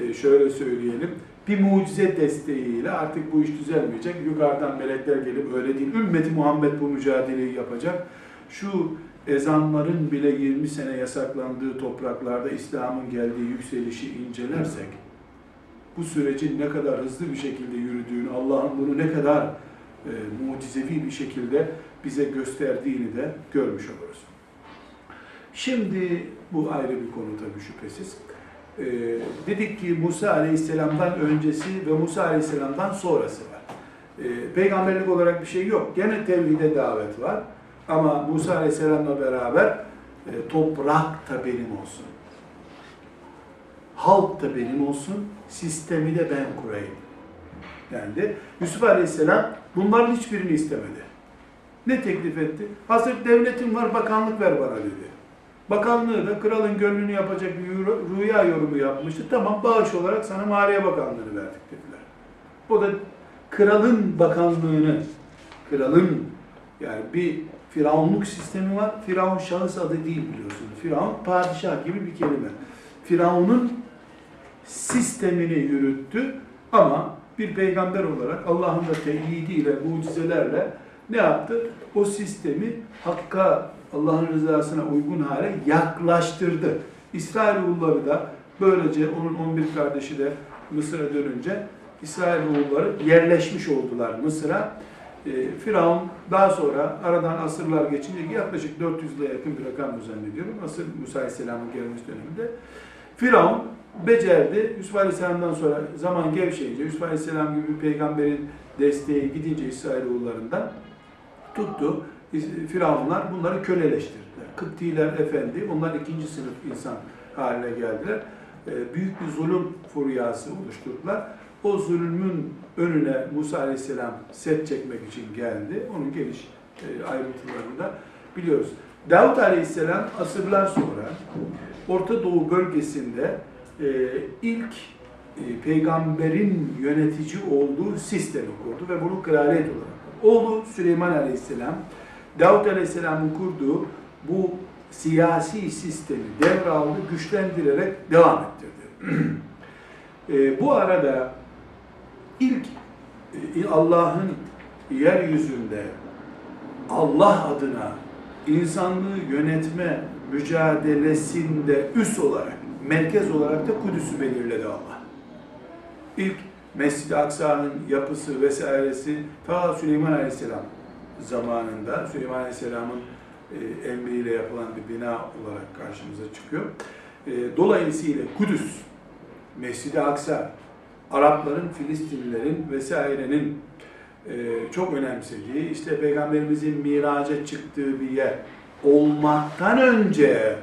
e, şöyle söyleyelim bir mucize desteğiyle artık bu iş düzelmeyecek. Yukarıdan melekler gelip öyle değil. Ümmeti Muhammed bu mücadeleyi yapacak. Şu ezanların bile 20 sene yasaklandığı topraklarda İslam'ın geldiği yükselişi incelersek bu sürecin ne kadar hızlı bir şekilde yürüdüğünü, Allah'ın bunu ne kadar e, mucizevi bir şekilde bize gösterdiğini de görmüş oluruz. Şimdi bu ayrı bir konu tabii şüphesiz. Ee, dedik ki Musa Aleyhisselam'dan öncesi ve Musa Aleyhisselam'dan sonrası var. Ee, peygamberlik olarak bir şey yok. Gene tevhide davet var. Ama Musa Aleyhisselam'la beraber e, toprak da benim olsun. Halk da benim olsun. Sistemi de ben kurayım. Dendi. Yusuf Aleyhisselam bunların hiçbirini istemedi. Ne teklif etti? Hazır devletim var, bakanlık ver bana dedi. Bakanlığı da kralın gönlünü yapacak bir rüya yorumu yapmıştı. Tamam bağış olarak sana Maliye Bakanlığı'nı verdik dediler. O da kralın bakanlığını, kralın yani bir firavunluk sistemi var. Firavun şahıs adı değil biliyorsunuz. Firavun padişah gibi bir kelime. Firavun'un sistemini yürüttü ama bir peygamber olarak Allah'ın da teyidiyle, mucizelerle ne yaptı? O sistemi Hakk'a, Allah'ın rızasına uygun hale yaklaştırdı. İsrailoğulları da böylece onun 11 kardeşi de Mısır'a dönünce İsrailoğulları yerleşmiş oldular Mısır'a. E, Firavun daha sonra aradan asırlar geçince yaklaşık 400 yıla yakın bir rakam zannediyorum. Asır Musa Aleyhisselam'ın gelmesi döneminde. Firavun becerdi. Yusuf Aleyhisselam'dan sonra zaman gevşeyince, Yusuf Aleyhisselam gibi bir peygamberin desteği gidince İsrailoğullarından tuttu. Firavunlar bunları köleleştirdiler. Kıptiler efendi, onlar ikinci sınıf insan haline geldiler. E, büyük bir zulüm furyası oluşturdular. O zulmün önüne Musa Aleyhisselam set çekmek için geldi. Onun geniş e, ayrıntılarını da biliyoruz. Davut Aleyhisselam asırlar sonra Orta Doğu bölgesinde e, ilk e, peygamberin yönetici olduğu sistemi kurdu ve bunu kraliyet olarak. Oğlu Süleyman Aleyhisselam, Davut Aleyhisselam'ın kurduğu bu siyasi sistemi devraldı, güçlendirerek devam ettirdi. e, bu arada ilk e, Allah'ın yeryüzünde Allah adına insanlığı yönetme mücadelesinde üst olarak, merkez olarak da Kudüs'ü belirledi Allah. İlk Mescid-i Aksa'nın yapısı vesairesi ta Süleyman Aleyhisselam zamanında Süleyman Aleyhisselam'ın e, emriyle yapılan bir bina olarak karşımıza çıkıyor. E, dolayısıyla Kudüs, Mescid-i Aksa, Arapların, Filistinlilerin vesairenin e, çok önemsediği, işte Peygamberimizin miraca çıktığı bir yer olmaktan önce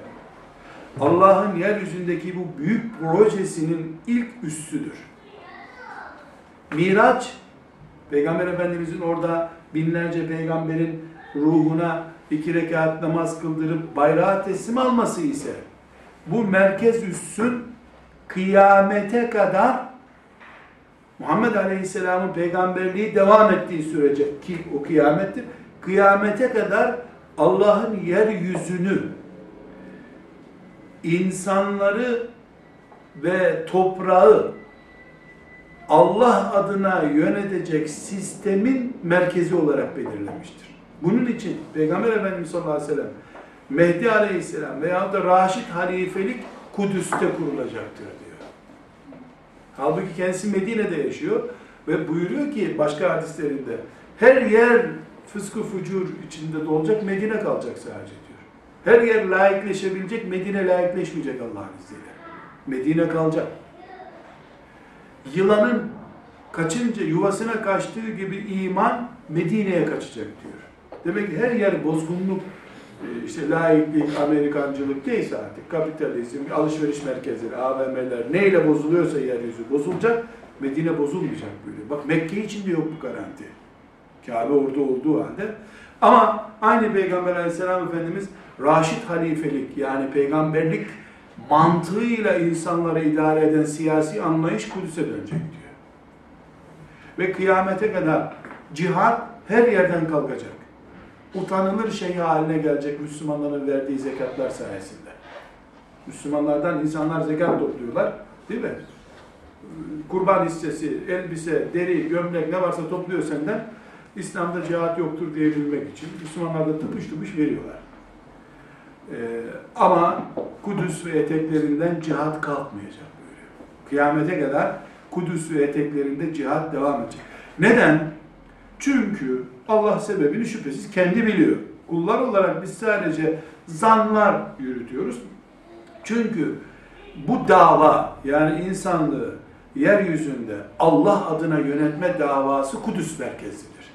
Allah'ın yeryüzündeki bu büyük projesinin ilk üssüdür. Miraç, Peygamber Efendimizin orada binlerce peygamberin ruhuna iki rekat namaz kıldırıp bayrağı teslim alması ise bu merkez üssün kıyamete kadar Muhammed Aleyhisselam'ın peygamberliği devam ettiği sürece ki o kıyamettir. Kıyamete kadar Allah'ın yeryüzünü insanları ve toprağı Allah adına yönetecek sistemin merkezi olarak belirlemiştir. Bunun için Peygamber Efendimiz sallallahu aleyhi ve sellem Mehdi aleyhisselam veya da Raşid halifelik Kudüs'te kurulacaktır diyor. Halbuki kendisi Medine'de yaşıyor ve buyuruyor ki başka hadislerinde her yer fıskı fucur içinde dolacak, Medine kalacak sadece. Her yer layıkleşebilecek, Medine layıkleşmeyecek Allah'ın izniyle. Medine kalacak. Yılanın kaçınca yuvasına kaçtığı gibi iman Medine'ye kaçacak diyor. Demek ki her yer bozgunluk, e, işte laiklik, Amerikancılık neyse artık kapitalizm, alışveriş merkezleri, AVM'ler neyle bozuluyorsa yeryüzü bozulacak, Medine bozulmayacak böyle. Bak Mekke için de yok bu garanti. Kabe orada olduğu halde. Ama aynı Peygamber aleyhisselam Efendimiz Raşid halifelik yani peygamberlik mantığıyla insanları idare eden siyasi anlayış Kudüs'e dönecek diyor. Ve kıyamete kadar cihat her yerden kalkacak. Utanılır şey haline gelecek Müslümanların verdiği zekatlar sayesinde. Müslümanlardan insanlar zekat topluyorlar. Değil mi? Kurban hissesi, elbise, deri, gömlek ne varsa topluyor senden. İslam'da cihat yoktur diyebilmek için Müslümanlar da tıpış tıpış veriyorlar. Ee, ama Kudüs ve eteklerinden cihat kalkmayacak böyle. Kıyamete kadar Kudüs ve eteklerinde cihat devam edecek. Neden? Çünkü Allah sebebini şüphesiz kendi biliyor. Kullar olarak biz sadece zanlar yürütüyoruz. Çünkü bu dava yani insanlığı yeryüzünde Allah adına yönetme davası Kudüs merkezidir.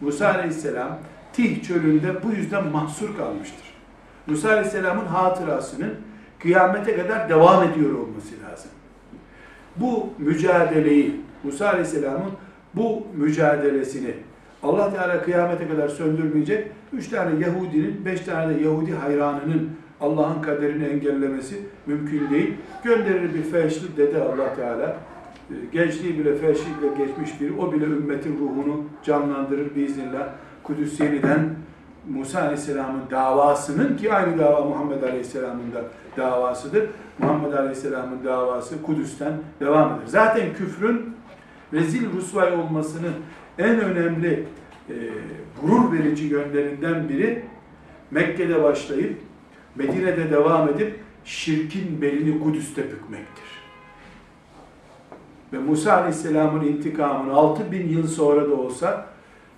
Musa Aleyhisselam Tih çölünde bu yüzden mahsur kalmıştır. Musa Aleyhisselam'ın hatırasının kıyamete kadar devam ediyor olması lazım. Bu mücadeleyi, Musa Aleyhisselam'ın bu mücadelesini Allah Teala kıyamete kadar söndürmeyecek. Üç tane Yahudinin, beş tane de Yahudi hayranının Allah'ın kaderini engellemesi mümkün değil. Gönderir bir felçli dede Allah Teala. Ee, gençliği bile felçlikle geçmiş bir, o bile ümmetin ruhunu canlandırır biiznillah. Kudüs yeniden Musa Aleyhisselam'ın davasının ki aynı dava Muhammed Aleyhisselam'ın da davasıdır. Muhammed Aleyhisselam'ın davası Kudüs'ten devam eder. Zaten küfrün rezil rusvay olmasının en önemli e, gurur verici yönlerinden biri Mekke'de başlayıp Medine'de devam edip şirkin belini Kudüs'te bükmektir. Ve Musa Aleyhisselam'ın intikamını 6000 yıl sonra da olsa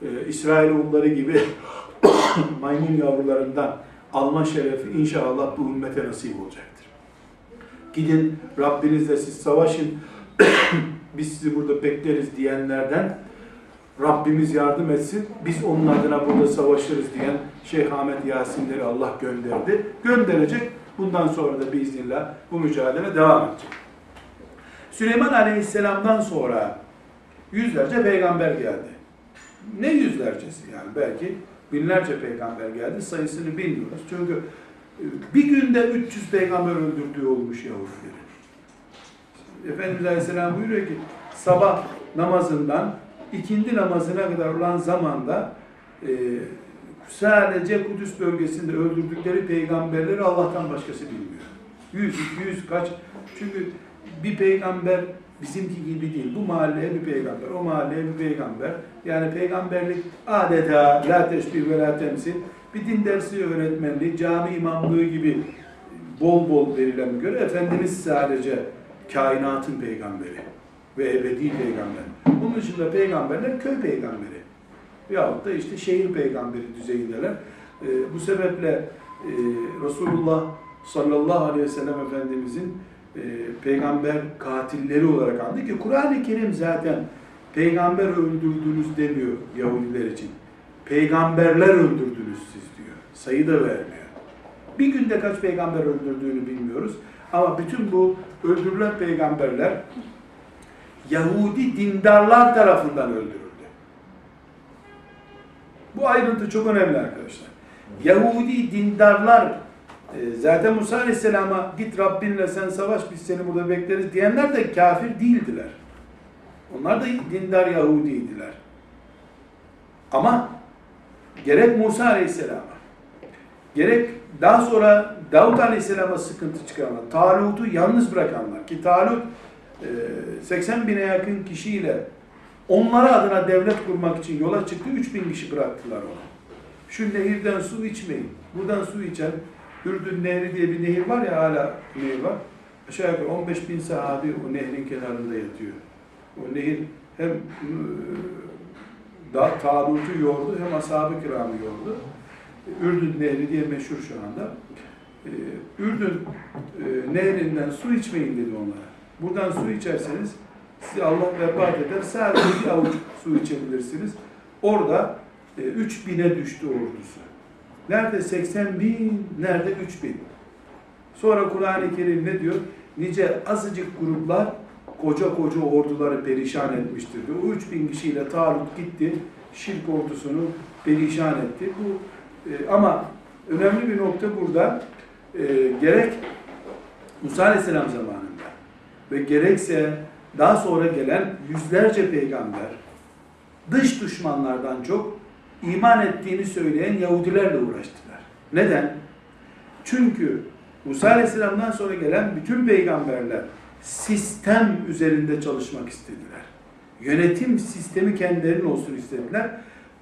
e, İsrailoğulları gibi maymun yavrularından alma şerefi inşallah bu ümmete nasip olacaktır. Gidin Rabbinizle siz savaşın, biz sizi burada bekleriz diyenlerden Rabbimiz yardım etsin, biz onun adına burada savaşırız diyen Şeyh Ahmet Yasinleri Allah gönderdi. Gönderecek. Bundan sonra da biiznillah bu mücadele devam edecek. Süleyman Aleyhisselam'dan sonra yüzlerce peygamber geldi. Ne yüzlercesi yani belki binlerce peygamber geldi sayısını bilmiyoruz. Çünkü bir günde 300 peygamber öldürdüğü olmuş Yahudilerin. Efendimiz Aleyhisselam buyuruyor ki sabah namazından ikindi namazına kadar olan zamanda e, sadece Kudüs bölgesinde öldürdükleri peygamberleri Allah'tan başkası bilmiyor. Yüz, iki yüz kaç. Çünkü bir peygamber bizimki gibi değil. Bu mahalleye bir peygamber, o mahalleye bir peygamber. Yani peygamberlik adeta la teşbih ve la temsil. Bir din dersi öğretmenliği, cami imamlığı gibi bol bol verilen göre Efendimiz sadece kainatın peygamberi ve ebedi peygamber. Bunun dışında peygamberler köy peygamberi. Yahut da işte şehir peygamberi düzeyindeler. E, bu sebeple e, Resulullah sallallahu aleyhi ve sellem Efendimizin e, peygamber katilleri olarak andı ki Kur'an-ı Kerim zaten peygamber öldürdünüz demiyor Yahudiler için. Peygamberler öldürdünüz siz diyor. Sayı da vermiyor. Bir günde kaç peygamber öldürdüğünü bilmiyoruz. Ama bütün bu öldürülen peygamberler Yahudi dindarlar tarafından öldürüldü. Bu ayrıntı çok önemli arkadaşlar. Yahudi dindarlar e, zaten Musa Aleyhisselam'a git Rabbinle sen savaş biz seni burada bekleriz diyenler de kafir değildiler. Onlar da dindar Yahudiydiler. Ama gerek Musa Aleyhisselam'a gerek daha sonra Davut Aleyhisselam'a sıkıntı çıkaranlar, Talut'u yalnız bırakanlar ki Talut 80 bine yakın kişiyle onlara adına devlet kurmak için yola çıktı. 3000 kişi bıraktılar onu. Şu nehirden su içmeyin. Buradan su içen Ürdün Nehri diye bir nehir var ya hala nehir var. Aşağı yukarı 15 bin sahabi o nehrin kenarında yatıyor. O nehir hem da Talut'u yordu hem ashab-ı kiramı yordu. Ürdün Nehri diye meşhur şu anda. Ürdün nehrinden su içmeyin dedi onlara. Buradan su içerseniz sizi Allah vefat eder. Sadece bir avuç su içebilirsiniz. Orada e, 3 bine düştü ordusu. Nerede 80 bin, nerede 3 bin. Sonra Kur'an-ı Kerim ne diyor? Nice azıcık gruplar koca koca orduları perişan etmiştir diyor. O 3 bin kişiyle Talut gitti, şirk ordusunu perişan etti. Bu e, Ama önemli bir nokta burada. E, gerek Musa Aleyhisselam zamanında ve gerekse daha sonra gelen yüzlerce peygamber dış düşmanlardan çok iman ettiğini söyleyen Yahudilerle uğraştılar. Neden? Çünkü Musa Aleyhisselam'dan sonra gelen bütün peygamberler sistem üzerinde çalışmak istediler. Yönetim sistemi kendilerinin olsun istediler.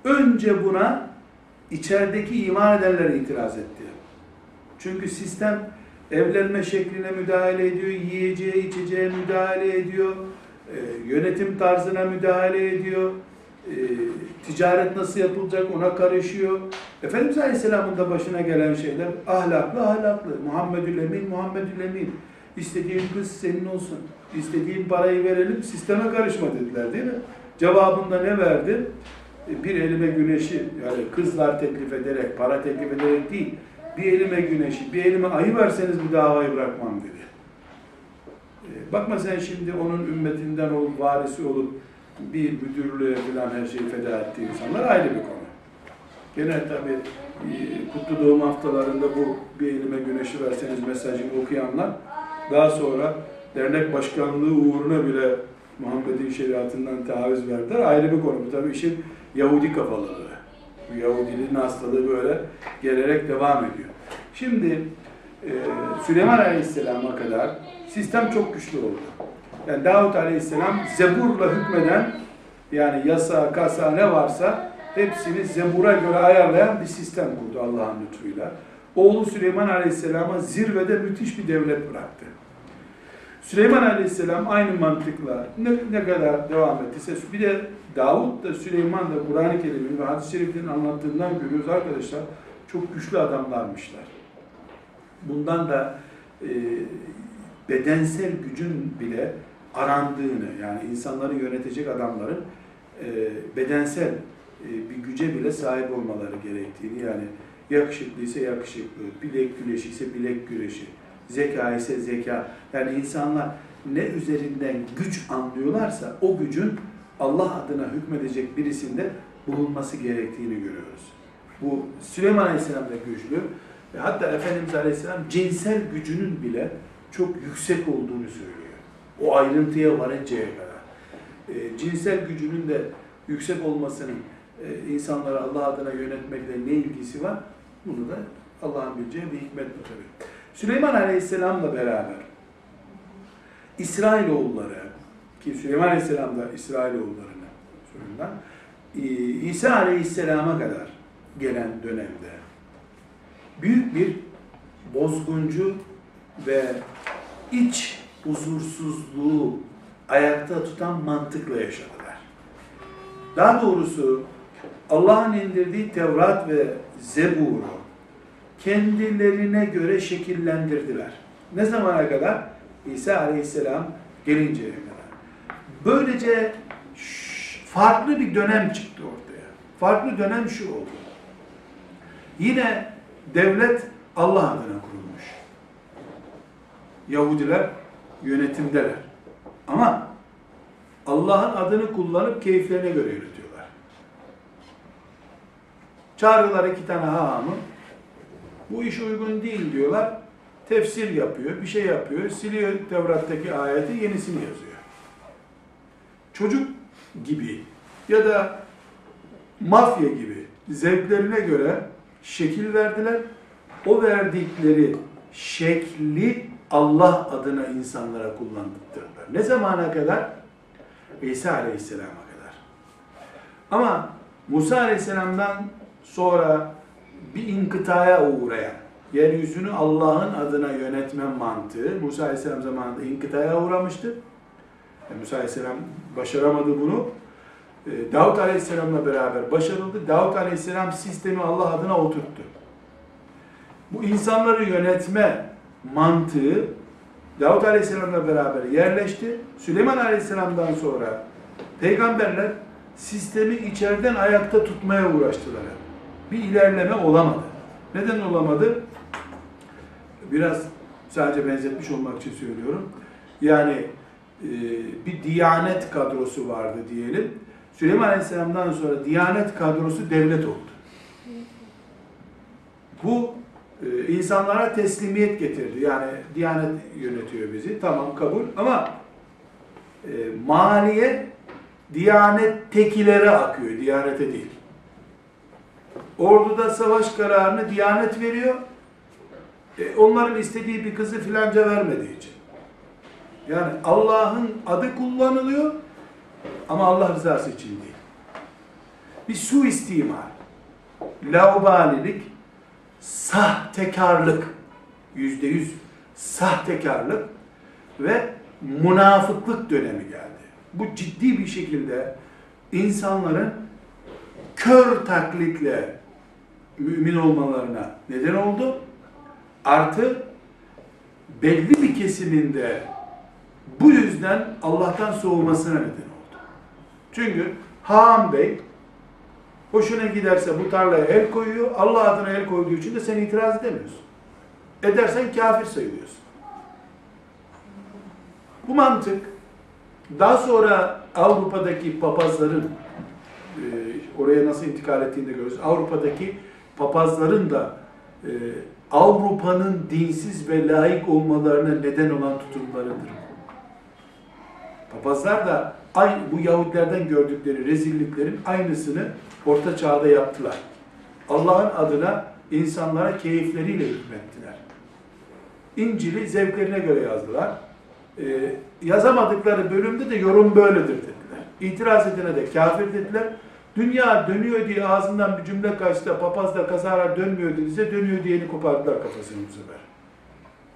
Önce buna içerideki iman edenler itiraz etti. Çünkü sistem evlenme şekline müdahale ediyor, yiyeceğe, içeceğe müdahale ediyor, e, yönetim tarzına müdahale ediyor, e, ticaret nasıl yapılacak ona karışıyor. Efendimiz Aleyhisselam'ın da başına gelen şeyler ahlaklı ahlaklı. Muhammedül Emin, Muhammedül Emin. İstediğin kız senin olsun. İstediğin parayı verelim, sisteme karışma dediler değil mi? Cevabında ne verdi? E, bir elime güneşi, yani kızlar teklif ederek, para teklif ederek değil, bir elime güneşi, bir elime ayı verseniz bu davayı bırakmam dedi. E, bakma sen şimdi onun ümmetinden olup, varisi olup, bir müdürlüğe falan her şeyi feda ettiği insanlar ayrı bir konu. Gene tabi e, kutlu doğum haftalarında bu bir elime güneşi verseniz mesajını okuyanlar daha sonra dernek başkanlığı uğruna bile Muhammed'in şeriatından taviz verdiler. Ayrı bir konu. Bu tabi işin Yahudi kafalılığı. Bu Yahudiliğin hastalığı böyle gelerek devam ediyor. Şimdi e, Süleyman Aleyhisselam'a kadar sistem çok güçlü oldu. Yani Davut Aleyhisselam Zebur'la hükmeden yani yasa, kasa ne varsa hepsini Zebur'a göre ayarlayan bir sistem kurdu Allah'ın lütfuyla. Oğlu Süleyman Aleyhisselam'a zirvede müthiş bir devlet bıraktı. Süleyman Aleyhisselam aynı mantıkla ne, ne kadar devam ettiyse bir de Davut da Süleyman da Kur'an-ı Kerim'in ve hadis-i şeriflerin anlattığından görüyoruz arkadaşlar çok güçlü adamlarmışlar. Bundan da e, bedensel gücün bile arandığını yani insanları yönetecek adamların e, bedensel e, bir güce bile sahip olmaları gerektiğini yani yakışıklı ise yakışıklı, bilek güreşi ise bilek güreşi, zeka ise zeka. Yani insanlar ne üzerinden güç anlıyorlarsa o gücün Allah adına hükmedecek birisinde bulunması gerektiğini görüyoruz. Bu Süleyman Aleyhisselam da güçlü. Ve hatta Efendimiz Aleyhisselam cinsel gücünün bile çok yüksek olduğunu söylüyor. O ayrıntıya varıncaya kadar. E, cinsel gücünün de yüksek olmasının e, insanları Allah adına yönetmekle ne ilgisi var? Bunu da Allah'ın bileceği bir hikmet bu tabi. Süleyman Aleyhisselam'la beraber İsrailoğulları ki Süleyman Aleyhisselam da İsrailoğullarına soyundan İsa Aleyhisselam'a kadar gelen dönemde büyük bir bozguncu ve iç huzursuzluğu ayakta tutan mantıkla yaşadılar. Daha doğrusu Allah'ın indirdiği Tevrat ve Zebur'u kendilerine göre şekillendirdiler. Ne zamana kadar? İsa Aleyhisselam gelinceye kadar. Böylece farklı bir dönem çıktı ortaya. Farklı dönem şu oldu. Yine devlet Allah adına kurulmuş. Yahudiler yönetimdeler. Ama Allah'ın adını kullanıp keyiflerine göre yönetiyorlar. Çağırıyorlar iki tane hahamı. Bu iş uygun değil diyorlar. Tefsir yapıyor, bir şey yapıyor. Siliyor Tevrat'taki ayeti, yenisini yazıyor. Çocuk gibi ya da mafya gibi zevklerine göre şekil verdiler. O verdikleri şekli Allah adına insanlara kullandırdılar. Ne zamana kadar? İsa Aleyhisselam'a kadar. Ama Musa Aleyhisselam'dan sonra bir inkıtaya uğrayan, yeryüzünü Allah'ın adına yönetme mantığı Musa Aleyhisselam zamanında inkıtaya uğramıştı. Yani Musa Aleyhisselam başaramadı bunu. Ee, Davut Aleyhisselam'la beraber başarıldı. Davut Aleyhisselam sistemi Allah adına oturttu. Bu insanları yönetme mantığı Davut Aleyhisselam'la beraber yerleşti. Süleyman Aleyhisselam'dan sonra peygamberler sistemi içeriden ayakta tutmaya uğraştılar. Bir ilerleme olamadı. Neden olamadı? Biraz sadece benzetmiş olmak için söylüyorum. Yani e, bir diyanet kadrosu vardı diyelim. Süleyman Aleyhisselam'dan sonra diyanet kadrosu devlet oldu. Bu insanlara teslimiyet getirdi. Yani diyanet yönetiyor bizi. Tamam kabul ama e, maliye diyanet tekilere akıyor. Diyanete değil. Orduda savaş kararını diyanet veriyor. E, onların istediği bir kızı filanca vermediği için. Yani Allah'ın adı kullanılıyor ama Allah rızası için değil. Bir suistimal, laubalilik, sahtekarlık, yüzde yüz sahtekarlık ve münafıklık dönemi geldi. Bu ciddi bir şekilde insanların kör taklitle mümin olmalarına neden oldu. Artı belli bir kesiminde bu yüzden Allah'tan soğumasına neden oldu. Çünkü Haan Bey hoşuna giderse bu tarlaya el koyuyor. Allah adına el koyduğu için de sen itiraz edemiyorsun. Edersen kafir sayılıyorsun. Bu mantık daha sonra Avrupa'daki papazların e, oraya nasıl intikal ettiğini de görüyoruz. Avrupa'daki papazların da e, Avrupa'nın dinsiz ve layık olmalarına neden olan tutumlarıdır. Papazlar da aynı bu Yahudilerden gördükleri rezilliklerin aynısını Orta Çağ'da yaptılar. Allah'ın adına insanlara keyifleriyle hükmettiler. İncil'i zevklerine göre yazdılar. Ee, yazamadıkları bölümde de yorum böyledir dediler. İtiraz edene de kafir dediler. Dünya dönüyor diye ağzından bir cümle kaçta papaz da kazara dönmüyor dediyse dönüyor diyeni kopardılar kafasını bu sefer.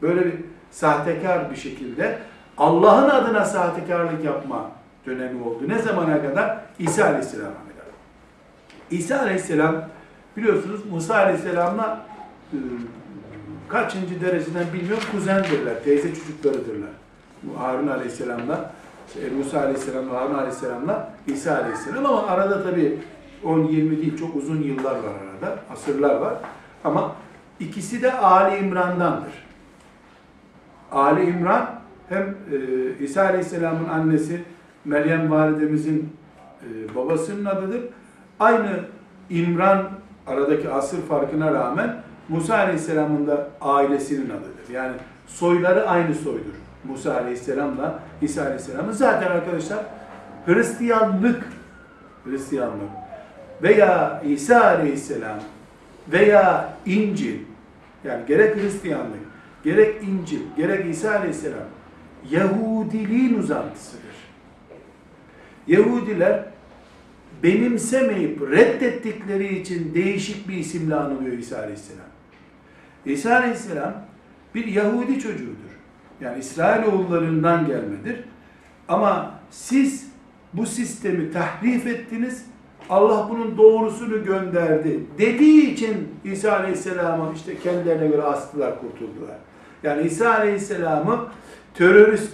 Böyle bir sahtekar bir şekilde Allah'ın adına sahtekarlık yapma dönemi oldu. Ne zamana kadar? İsa Aleyhisselam'a kadar. İsa Aleyhisselam biliyorsunuz Musa Aleyhisselam'la e, kaçıncı dereceden bilmiyorum kuzendirler, teyze çocuklarıdırlar. Harun Aleyhisselam'la Musa Aleyhisselam'la Harun Aleyhisselam'la İsa Aleyhisselam ama arada tabi 10-20 değil çok uzun yıllar var arada, asırlar var. Ama ikisi de Ali İmran'dandır. Ali İmran hem e, İsa Aleyhisselam'ın annesi Meryem validemizin e, babasının adıdır. Aynı İmran aradaki asır farkına rağmen Musa Aleyhisselam'ın da ailesinin adıdır. Yani soyları aynı soydur. Musa Aleyhisselam'la İsa Aleyhisselam'ın. Zaten arkadaşlar Hristiyanlık Hristiyanlık veya İsa Aleyhisselam veya İncil yani gerek Hristiyanlık, gerek İncil, gerek İsa Aleyhisselam Yahudiliğin uzantısıdır. Yahudiler benimsemeyip reddettikleri için değişik bir isimle anılıyor İsa Aleyhisselam. İsa Aleyhisselam bir Yahudi çocuğudur. Yani İsrailoğullarından gelmedir. Ama siz bu sistemi tahrif ettiniz. Allah bunun doğrusunu gönderdi dediği için İsa Aleyhisselam'ı işte kendilerine göre astılar, kurtuldular. Yani İsa Aleyhisselam'ı terörist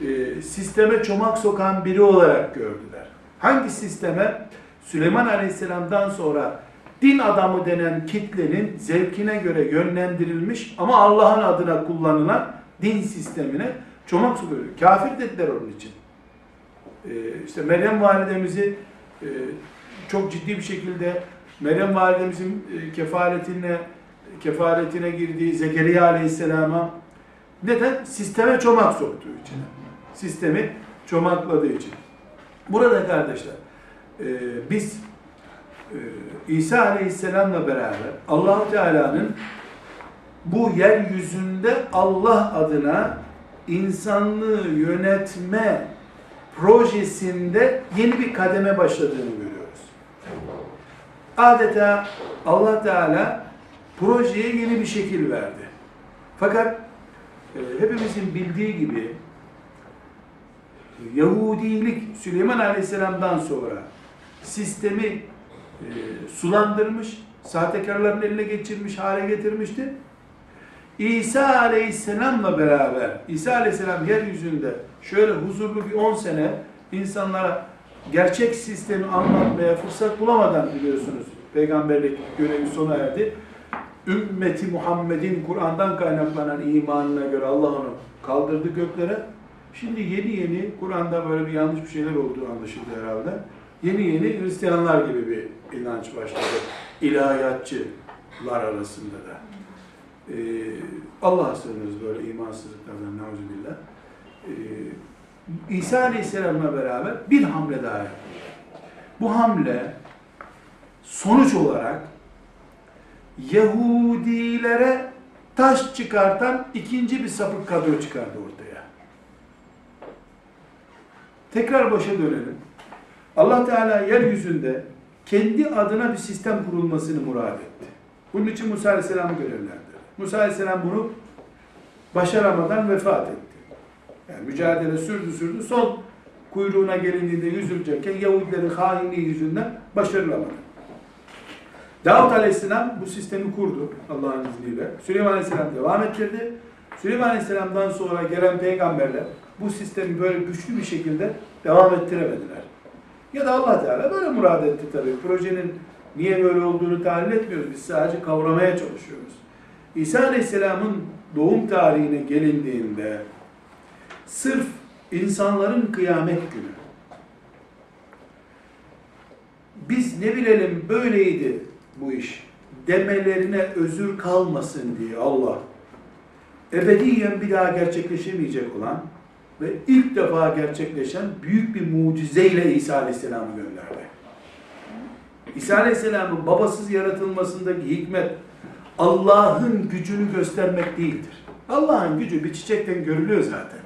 e, sisteme çomak sokan biri olarak gördüler. Hangi sisteme? Süleyman Aleyhisselam'dan sonra din adamı denen kitlenin zevkine göre yönlendirilmiş ama Allah'ın adına kullanılan din sistemine çomak sokuyor. Kafir dediler onun için. Ee, işte Meryem validemizi e, çok ciddi bir şekilde Meryem validemizin e, kefaletine kefaletine girdiği Zekeriya aleyhisselama neden? Sisteme çomak soktuğu için. Sistemi çomakladığı için. Burada kardeşler e, biz e, İsa aleyhisselamla beraber allah Teala'nın bu yeryüzünde Allah adına insanlığı yönetme projesinde yeni bir kademe başladığını görüyoruz. Adeta Allah Teala projeye yeni bir şekil verdi. Fakat e, hepimizin bildiği gibi Yahudilik Süleyman Aleyhisselam'dan sonra sistemi e, sulandırmış, sahtekarların eline geçirmiş, hale getirmişti. İsa Aleyhisselam'la beraber, İsa Aleyhisselam yeryüzünde şöyle huzurlu bir 10 sene insanlara gerçek sistemi anlatmaya fırsat bulamadan biliyorsunuz peygamberlik görevi sona erdi. Ümmeti Muhammed'in Kur'an'dan kaynaklanan imanına göre Allah onu kaldırdı göklere. Şimdi yeni yeni Kur'an'da böyle bir yanlış bir şeyler olduğu anlaşıldı herhalde. Yeni yeni Hristiyanlar gibi bir inanç başladı. İlahiyatçılar arasında da. Ee, Allah'a sığınırız böyle imansızlıklardan nauzubillah. Ee, İsa Aleyhisselam'la beraber bir hamle daha yaptı. Bu hamle sonuç olarak Yahudilere taş çıkartan ikinci bir sapık kadro çıkardı ortaya. Tekrar başa dönelim. Allah Teala yeryüzünde kendi adına bir sistem kurulmasını murad etti. Bunun için Musa Aleyhisselam'ı görevlendirdi. Musa Aleyhisselam bunu başaramadan vefat etti. Yani mücadele sürdü sürdü. Son kuyruğuna gelindiğinde yüzülecekken Yahudilerin hainliği yüzünden başarılamadı. Davut Aleyhisselam bu sistemi kurdu Allah'ın izniyle. Süleyman Aleyhisselam devam ettirdi. Süleyman Aleyhisselam'dan sonra gelen peygamberler bu sistemi böyle güçlü bir şekilde devam ettiremediler. Ya da Allah Teala böyle murad etti tabii. Projenin niye böyle olduğunu tahlil etmiyoruz. Biz sadece kavramaya çalışıyoruz. İsa Aleyhisselam'ın doğum tarihine gelindiğinde sırf insanların kıyamet günü biz ne bilelim böyleydi bu iş demelerine özür kalmasın diye Allah ebediyen bir daha gerçekleşemeyecek olan ve ilk defa gerçekleşen büyük bir mucizeyle İsa Aleyhisselam'ı gönderdi. İsa Aleyhisselam'ın babasız yaratılmasındaki hikmet Allah'ın gücünü göstermek değildir. Allah'ın gücü bir çiçekten görülüyor zaten.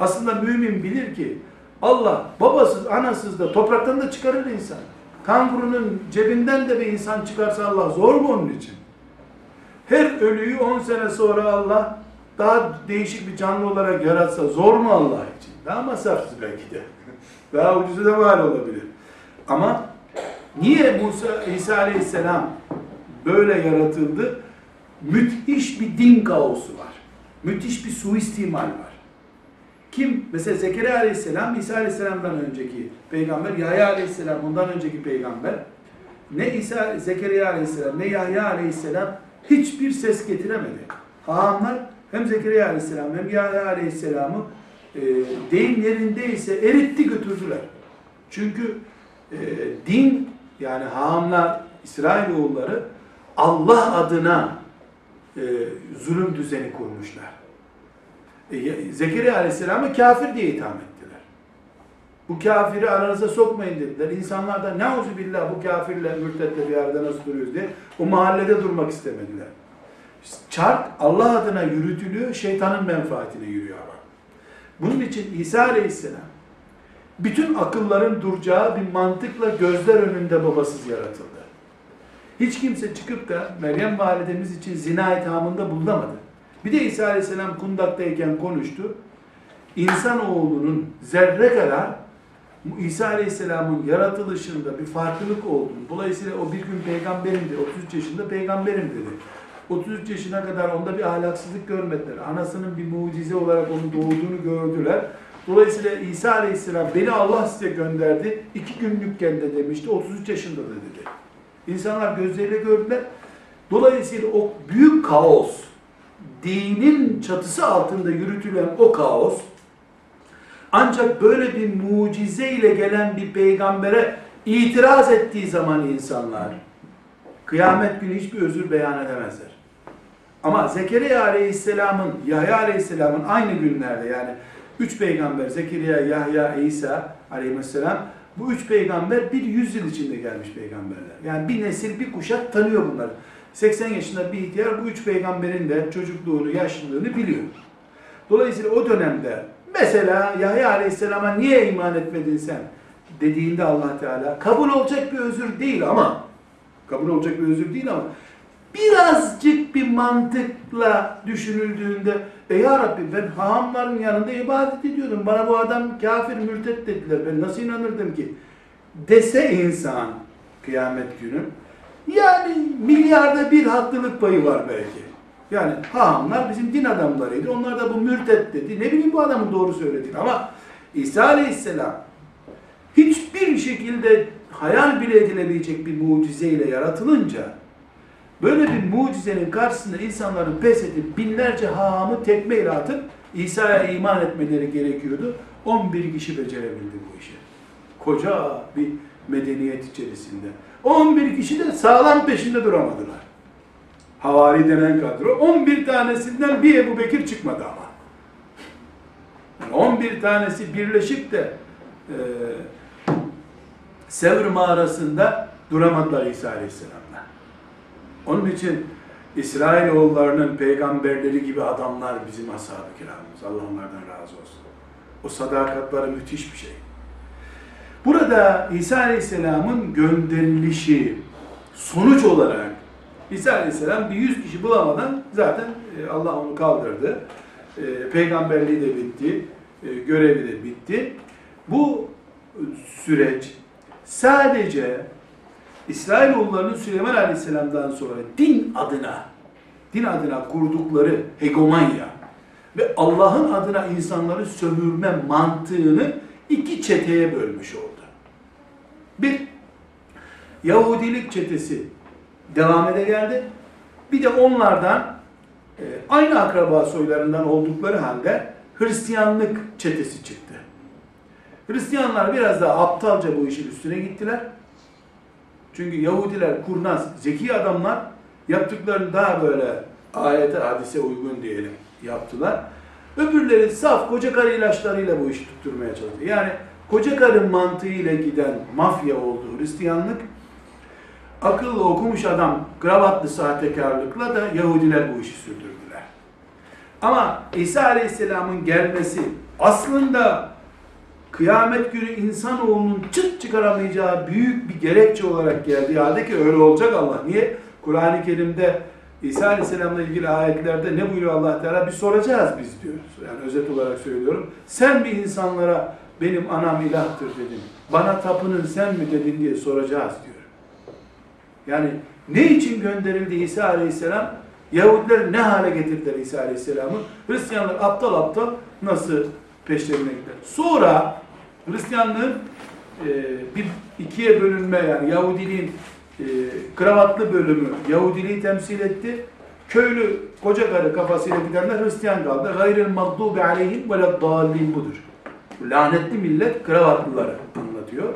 Aslında mümin bilir ki Allah babasız, anasız da topraktan da çıkarır insan. Kangurunun cebinden de bir insan çıkarsa Allah zor mu onun için? Her ölüyü 10 sene sonra Allah daha değişik bir canlı olarak yaratsa zor mu Allah için? Daha masrafsız belki de. Daha ucuzu da var olabilir. Ama niye Musa İsa Aleyhisselam böyle yaratıldı? Müthiş bir din kaosu var. Müthiş bir suistimal var. Kim? Mesela Zekeriya Aleyhisselam, İsa Aleyhisselam'dan önceki peygamber, Yahya Aleyhisselam ondan önceki peygamber. Ne İsa, Zekeriya Aleyhisselam, ne Yahya Aleyhisselam hiçbir ses getiremedi. Hahamlar hem Zekeriya Aleyhisselam hem Yahya Aleyhisselam'ı e, deyim yerindeyse eritti götürdüler. Çünkü e, din yani hahamlar, İsrailoğulları Allah adına e, zulüm düzeni kurmuşlar. E, Zekeriya Aleyhisselam'ı kafir diye itham ettiler. Bu kafiri aranıza sokmayın dediler. İnsanlar da ne billah bu kafirle, mürtetle bir arada nasıl duruyoruz diye o mahallede durmak istemediler. Çark Allah adına yürütülüyor, şeytanın menfaatine yürüyor ama. Bunun için İsa Aleyhisselam bütün akılların duracağı bir mantıkla gözler önünde babasız yaratıldı. Hiç kimse çıkıp da Meryem validemiz için zina ithamında bulunamadı. Bir de İsa Aleyhisselam kundaktayken konuştu. İnsanoğlunun zerre kadar İsa Aleyhisselam'ın yaratılışında bir farklılık olduğunu, dolayısıyla o bir gün peygamberimdi, 33 yaşında peygamberim dedi. 33 yaşına kadar onda bir ahlaksızlık görmediler. Anasının bir mucize olarak onun doğduğunu gördüler. Dolayısıyla İsa Aleyhisselam beni Allah size gönderdi. iki günlükken de demişti. 33 yaşında da dedi. İnsanlar gözleriyle gördüler. Dolayısıyla o büyük kaos, dinin çatısı altında yürütülen o kaos, ancak böyle bir mucize ile gelen bir peygambere itiraz ettiği zaman insanlar, kıyamet günü hiçbir özür beyan edemezler. Ama Zekeriya Aleyhisselam'ın, Yahya Aleyhisselam'ın aynı günlerde yani üç peygamber Zekeriya, Yahya, İsa Aleyhisselam bu üç peygamber bir yüzyıl içinde gelmiş peygamberler. Yani bir nesil, bir kuşak tanıyor bunları. 80 yaşında bir ihtiyar bu üç peygamberin de çocukluğunu, yaşlılığını biliyor. Dolayısıyla o dönemde mesela Yahya Aleyhisselam'a niye iman etmedin sen dediğinde allah Teala kabul olacak bir özür değil ama kabul olacak bir özür değil ama birazcık bir mantıkla düşünüldüğünde e ya Rabbi ben hahamların yanında ibadet ediyordum. Bana bu adam kafir mürtet dediler. Ben nasıl inanırdım ki? Dese insan kıyamet günü yani milyarda bir haklılık payı var belki. Yani hahamlar bizim din adamlarıydı. Onlar da bu mürtet dedi. Ne bileyim bu adamın doğru söylediğini ama İsa Aleyhisselam hiçbir şekilde hayal bile edilebilecek bir mucizeyle yaratılınca böyle bir mucizenin karşısında insanların pes edip binlerce hahamı tekmeyle atıp İsa'ya iman etmeleri gerekiyordu. 11 kişi becerebildi bu işi. Koca bir medeniyet içerisinde. 11 kişi de sağlam peşinde duramadılar. Havari denen kadro. 11 tanesinden bir Ebu Bekir çıkmadı ama. Yani 11 tanesi birleşip de e, Sevr mağarasında duramadılar İsa Aleyhisselam'la. Onun için İsrailoğullarının peygamberleri gibi adamlar bizim ashab-ı kiramımız. Allah onlardan razı olsun. O sadakatları müthiş bir şey. Burada İsa Aleyhisselam'ın gönderilişi sonuç olarak İsa Aleyhisselam bir yüz kişi bulamadan zaten e, Allah onu kaldırdı. E, peygamberliği de bitti. E, görevi de bitti. Bu süreç sadece İsrailoğullarının Süleyman Aleyhisselam'dan sonra din adına din adına kurdukları hegemonya ve Allah'ın adına insanları sömürme mantığını iki çeteye bölmüş oldu. Bir, Yahudilik çetesi devam ede geldi. Bir de onlardan e, aynı akraba soylarından oldukları halde Hristiyanlık çetesi çıktı. Hristiyanlar biraz daha aptalca bu işin üstüne gittiler. Çünkü Yahudiler kurnaz, zeki adamlar yaptıklarını daha böyle ayete hadise uygun diyelim yaptılar. Öbürleri saf koca karı ilaçlarıyla bu işi tutturmaya çalıştı. Yani koca karı mantığıyla giden mafya oldu Hristiyanlık. Akıllı okumuş adam kravatlı sahtekarlıkla da Yahudiler bu işi sürdürdüler. Ama İsa Aleyhisselam'ın gelmesi aslında kıyamet günü insanoğlunun çıt çıkaramayacağı büyük bir gerekçe olarak geldiği halde ki öyle olacak Allah. Niye? Kur'an-ı Kerim'de İsa Aleyhisselam'la ilgili ayetlerde ne buyuruyor allah Teala? Bir soracağız biz diyoruz. Yani özet olarak söylüyorum. Sen bir insanlara benim anam ilahtır dedin. Bana tapının sen mi dedin diye soracağız diyor. Yani ne için gönderildi İsa Aleyhisselam? Yahudiler ne hale getirdiler İsa Aleyhisselam'ı? Hristiyanlar aptal aptal nasıl peşlerine gider? Sonra Hristiyanlığın e, bir ikiye bölünme yani Yahudiliğin e, kravatlı bölümü Yahudiliği temsil etti. Köylü koca karı kafasıyla gidenler Hristiyan kaldı. Gayril mağdubi aleyhim ve dallin budur. Lanetli millet kravatlıları anlatıyor.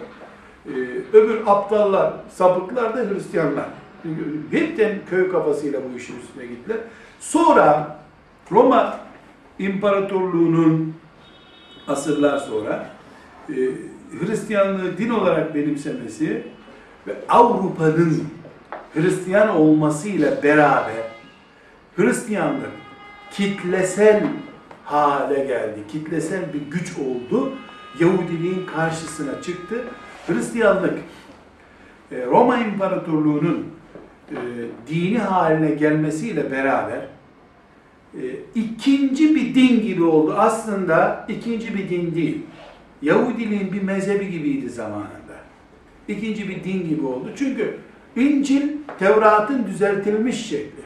Ee, öbür aptallar, sapıklar da Hristiyanlar. Hepten köy kafasıyla bu işin üstüne gittiler. Sonra Roma İmparatorluğu'nun asırlar sonra e, Hristiyanlığı din olarak benimsemesi ve Avrupa'nın Hristiyan olmasıyla beraber Hristiyanlık kitlesel hale geldi. Kitlesel bir güç oldu. Yahudiliğin karşısına çıktı. Hristiyanlık e, Roma İmparatorluğu'nun e, dini haline gelmesiyle beraber ikinci bir din gibi oldu. Aslında ikinci bir din değil. Yahudiliğin bir mezhebi gibiydi zamanında. İkinci bir din gibi oldu. Çünkü İncil Tevrat'ın düzeltilmiş şekli.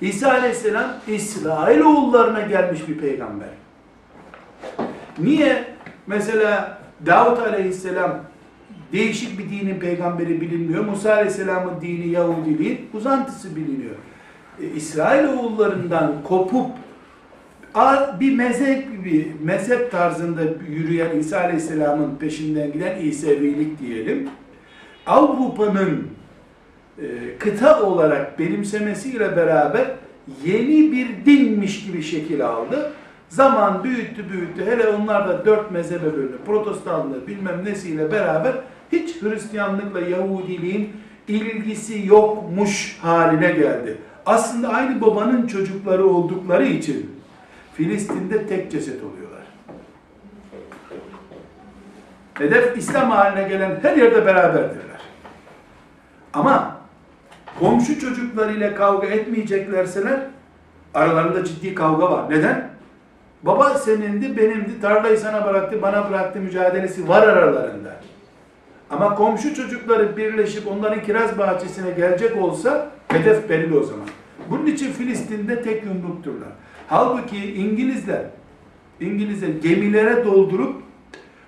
İsa Aleyhisselam İsrail oğullarına gelmiş bir peygamber. Niye mesela Davut Aleyhisselam değişik bir dinin peygamberi bilinmiyor. Musa Aleyhisselam'ın dini Yahudiliğin uzantısı biliniyor. E, İsrail oğullarından kopup bir mezhep gibi, mezhep tarzında yürüyen İsa Aleyhisselam'ın peşinden giden İsevilik diyelim. Avrupa'nın e, kıta olarak benimsemesiyle beraber yeni bir dinmiş gibi şekil aldı. Zaman büyüttü büyüttü. Hele onlar da dört mezhebe bölündü. Protestanlığı bilmem nesiyle beraber hiç Hristiyanlıkla Yahudiliğin ilgisi yokmuş haline geldi. Aslında aynı babanın çocukları oldukları için Filistin'de tek ceset oluyorlar. Hedef İslam haline gelen her yerde beraberdirler. Ama komşu çocuklarıyla kavga etmeyeceklerseler aralarında ciddi kavga var. Neden? Baba senindi, benimdi, tarlayı sana bıraktı, bana bıraktı mücadelesi var aralarında. Ama komşu çocukları birleşip onların kiraz bahçesine gelecek olsa hedef belli o zaman. Bunun için Filistin'de tek yumrukturlar. Halbuki İngilizler, İngilizler gemilere doldurup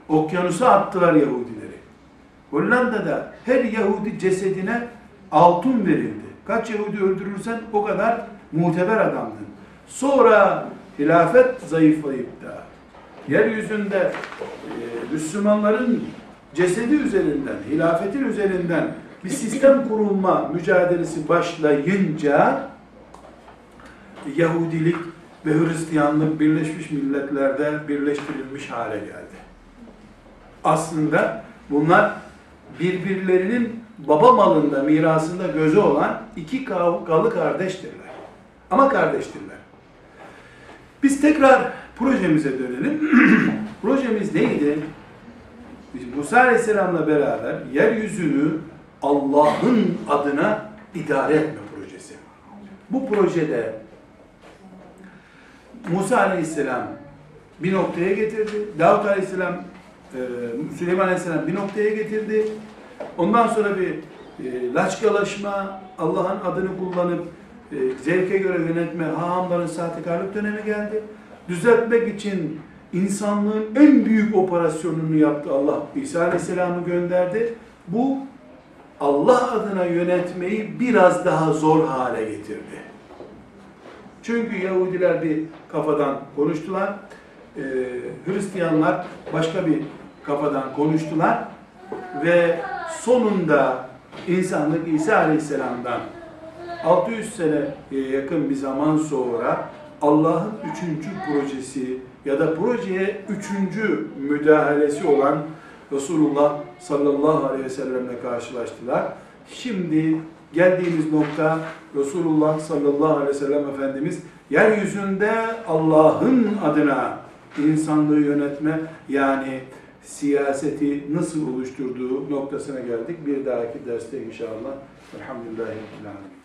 okyanusa attılar Yahudileri. Hollanda'da her Yahudi cesedine altın verildi. Kaç Yahudi öldürürsen o kadar muteber adamdın. Sonra hilafet zayıflayıp da yeryüzünde e, Müslümanların cesedi üzerinden, hilafetin üzerinden bir sistem kurulma mücadelesi başlayınca Yahudilik ve Hristiyanlık Birleşmiş Milletler'de birleştirilmiş hale geldi. Aslında bunlar birbirlerinin baba malında, mirasında gözü olan iki kavgalı kardeştirler. Ama kardeştirler. Biz tekrar projemize dönelim. Projemiz neydi? Biz Musa Aleyhisselam'la beraber yeryüzünü Allah'ın adına idare etme projesi. Bu projede Musa Aleyhisselam bir noktaya getirdi. Davut Aleyhisselam, e, Süleyman Aleyhisselam bir noktaya getirdi. Ondan sonra bir e, laçkalaşma, Allah'ın adını kullanıp e, zevke göre yönetme, hahamların sahtekarlık dönemi geldi. Düzeltmek için insanlığın en büyük operasyonunu yaptı Allah. İsa Aleyhisselam'ı gönderdi. Bu Allah adına yönetmeyi biraz daha zor hale getirdi. Çünkü Yahudiler bir kafadan konuştular. Ee, Hristiyanlar başka bir kafadan konuştular. Ve sonunda insanlık İsa Aleyhisselam'dan 600 sene yakın bir zaman sonra Allah'ın üçüncü projesi ya da projeye üçüncü müdahalesi olan Resulullah sallallahu aleyhi ve sellemle karşılaştılar. Şimdi geldiğimiz nokta Resulullah sallallahu aleyhi ve sellem Efendimiz yeryüzünde Allah'ın adına insanlığı yönetme yani siyaseti nasıl oluşturduğu noktasına geldik. Bir dahaki derste inşallah. Elhamdülillahi Rabbil Alemin.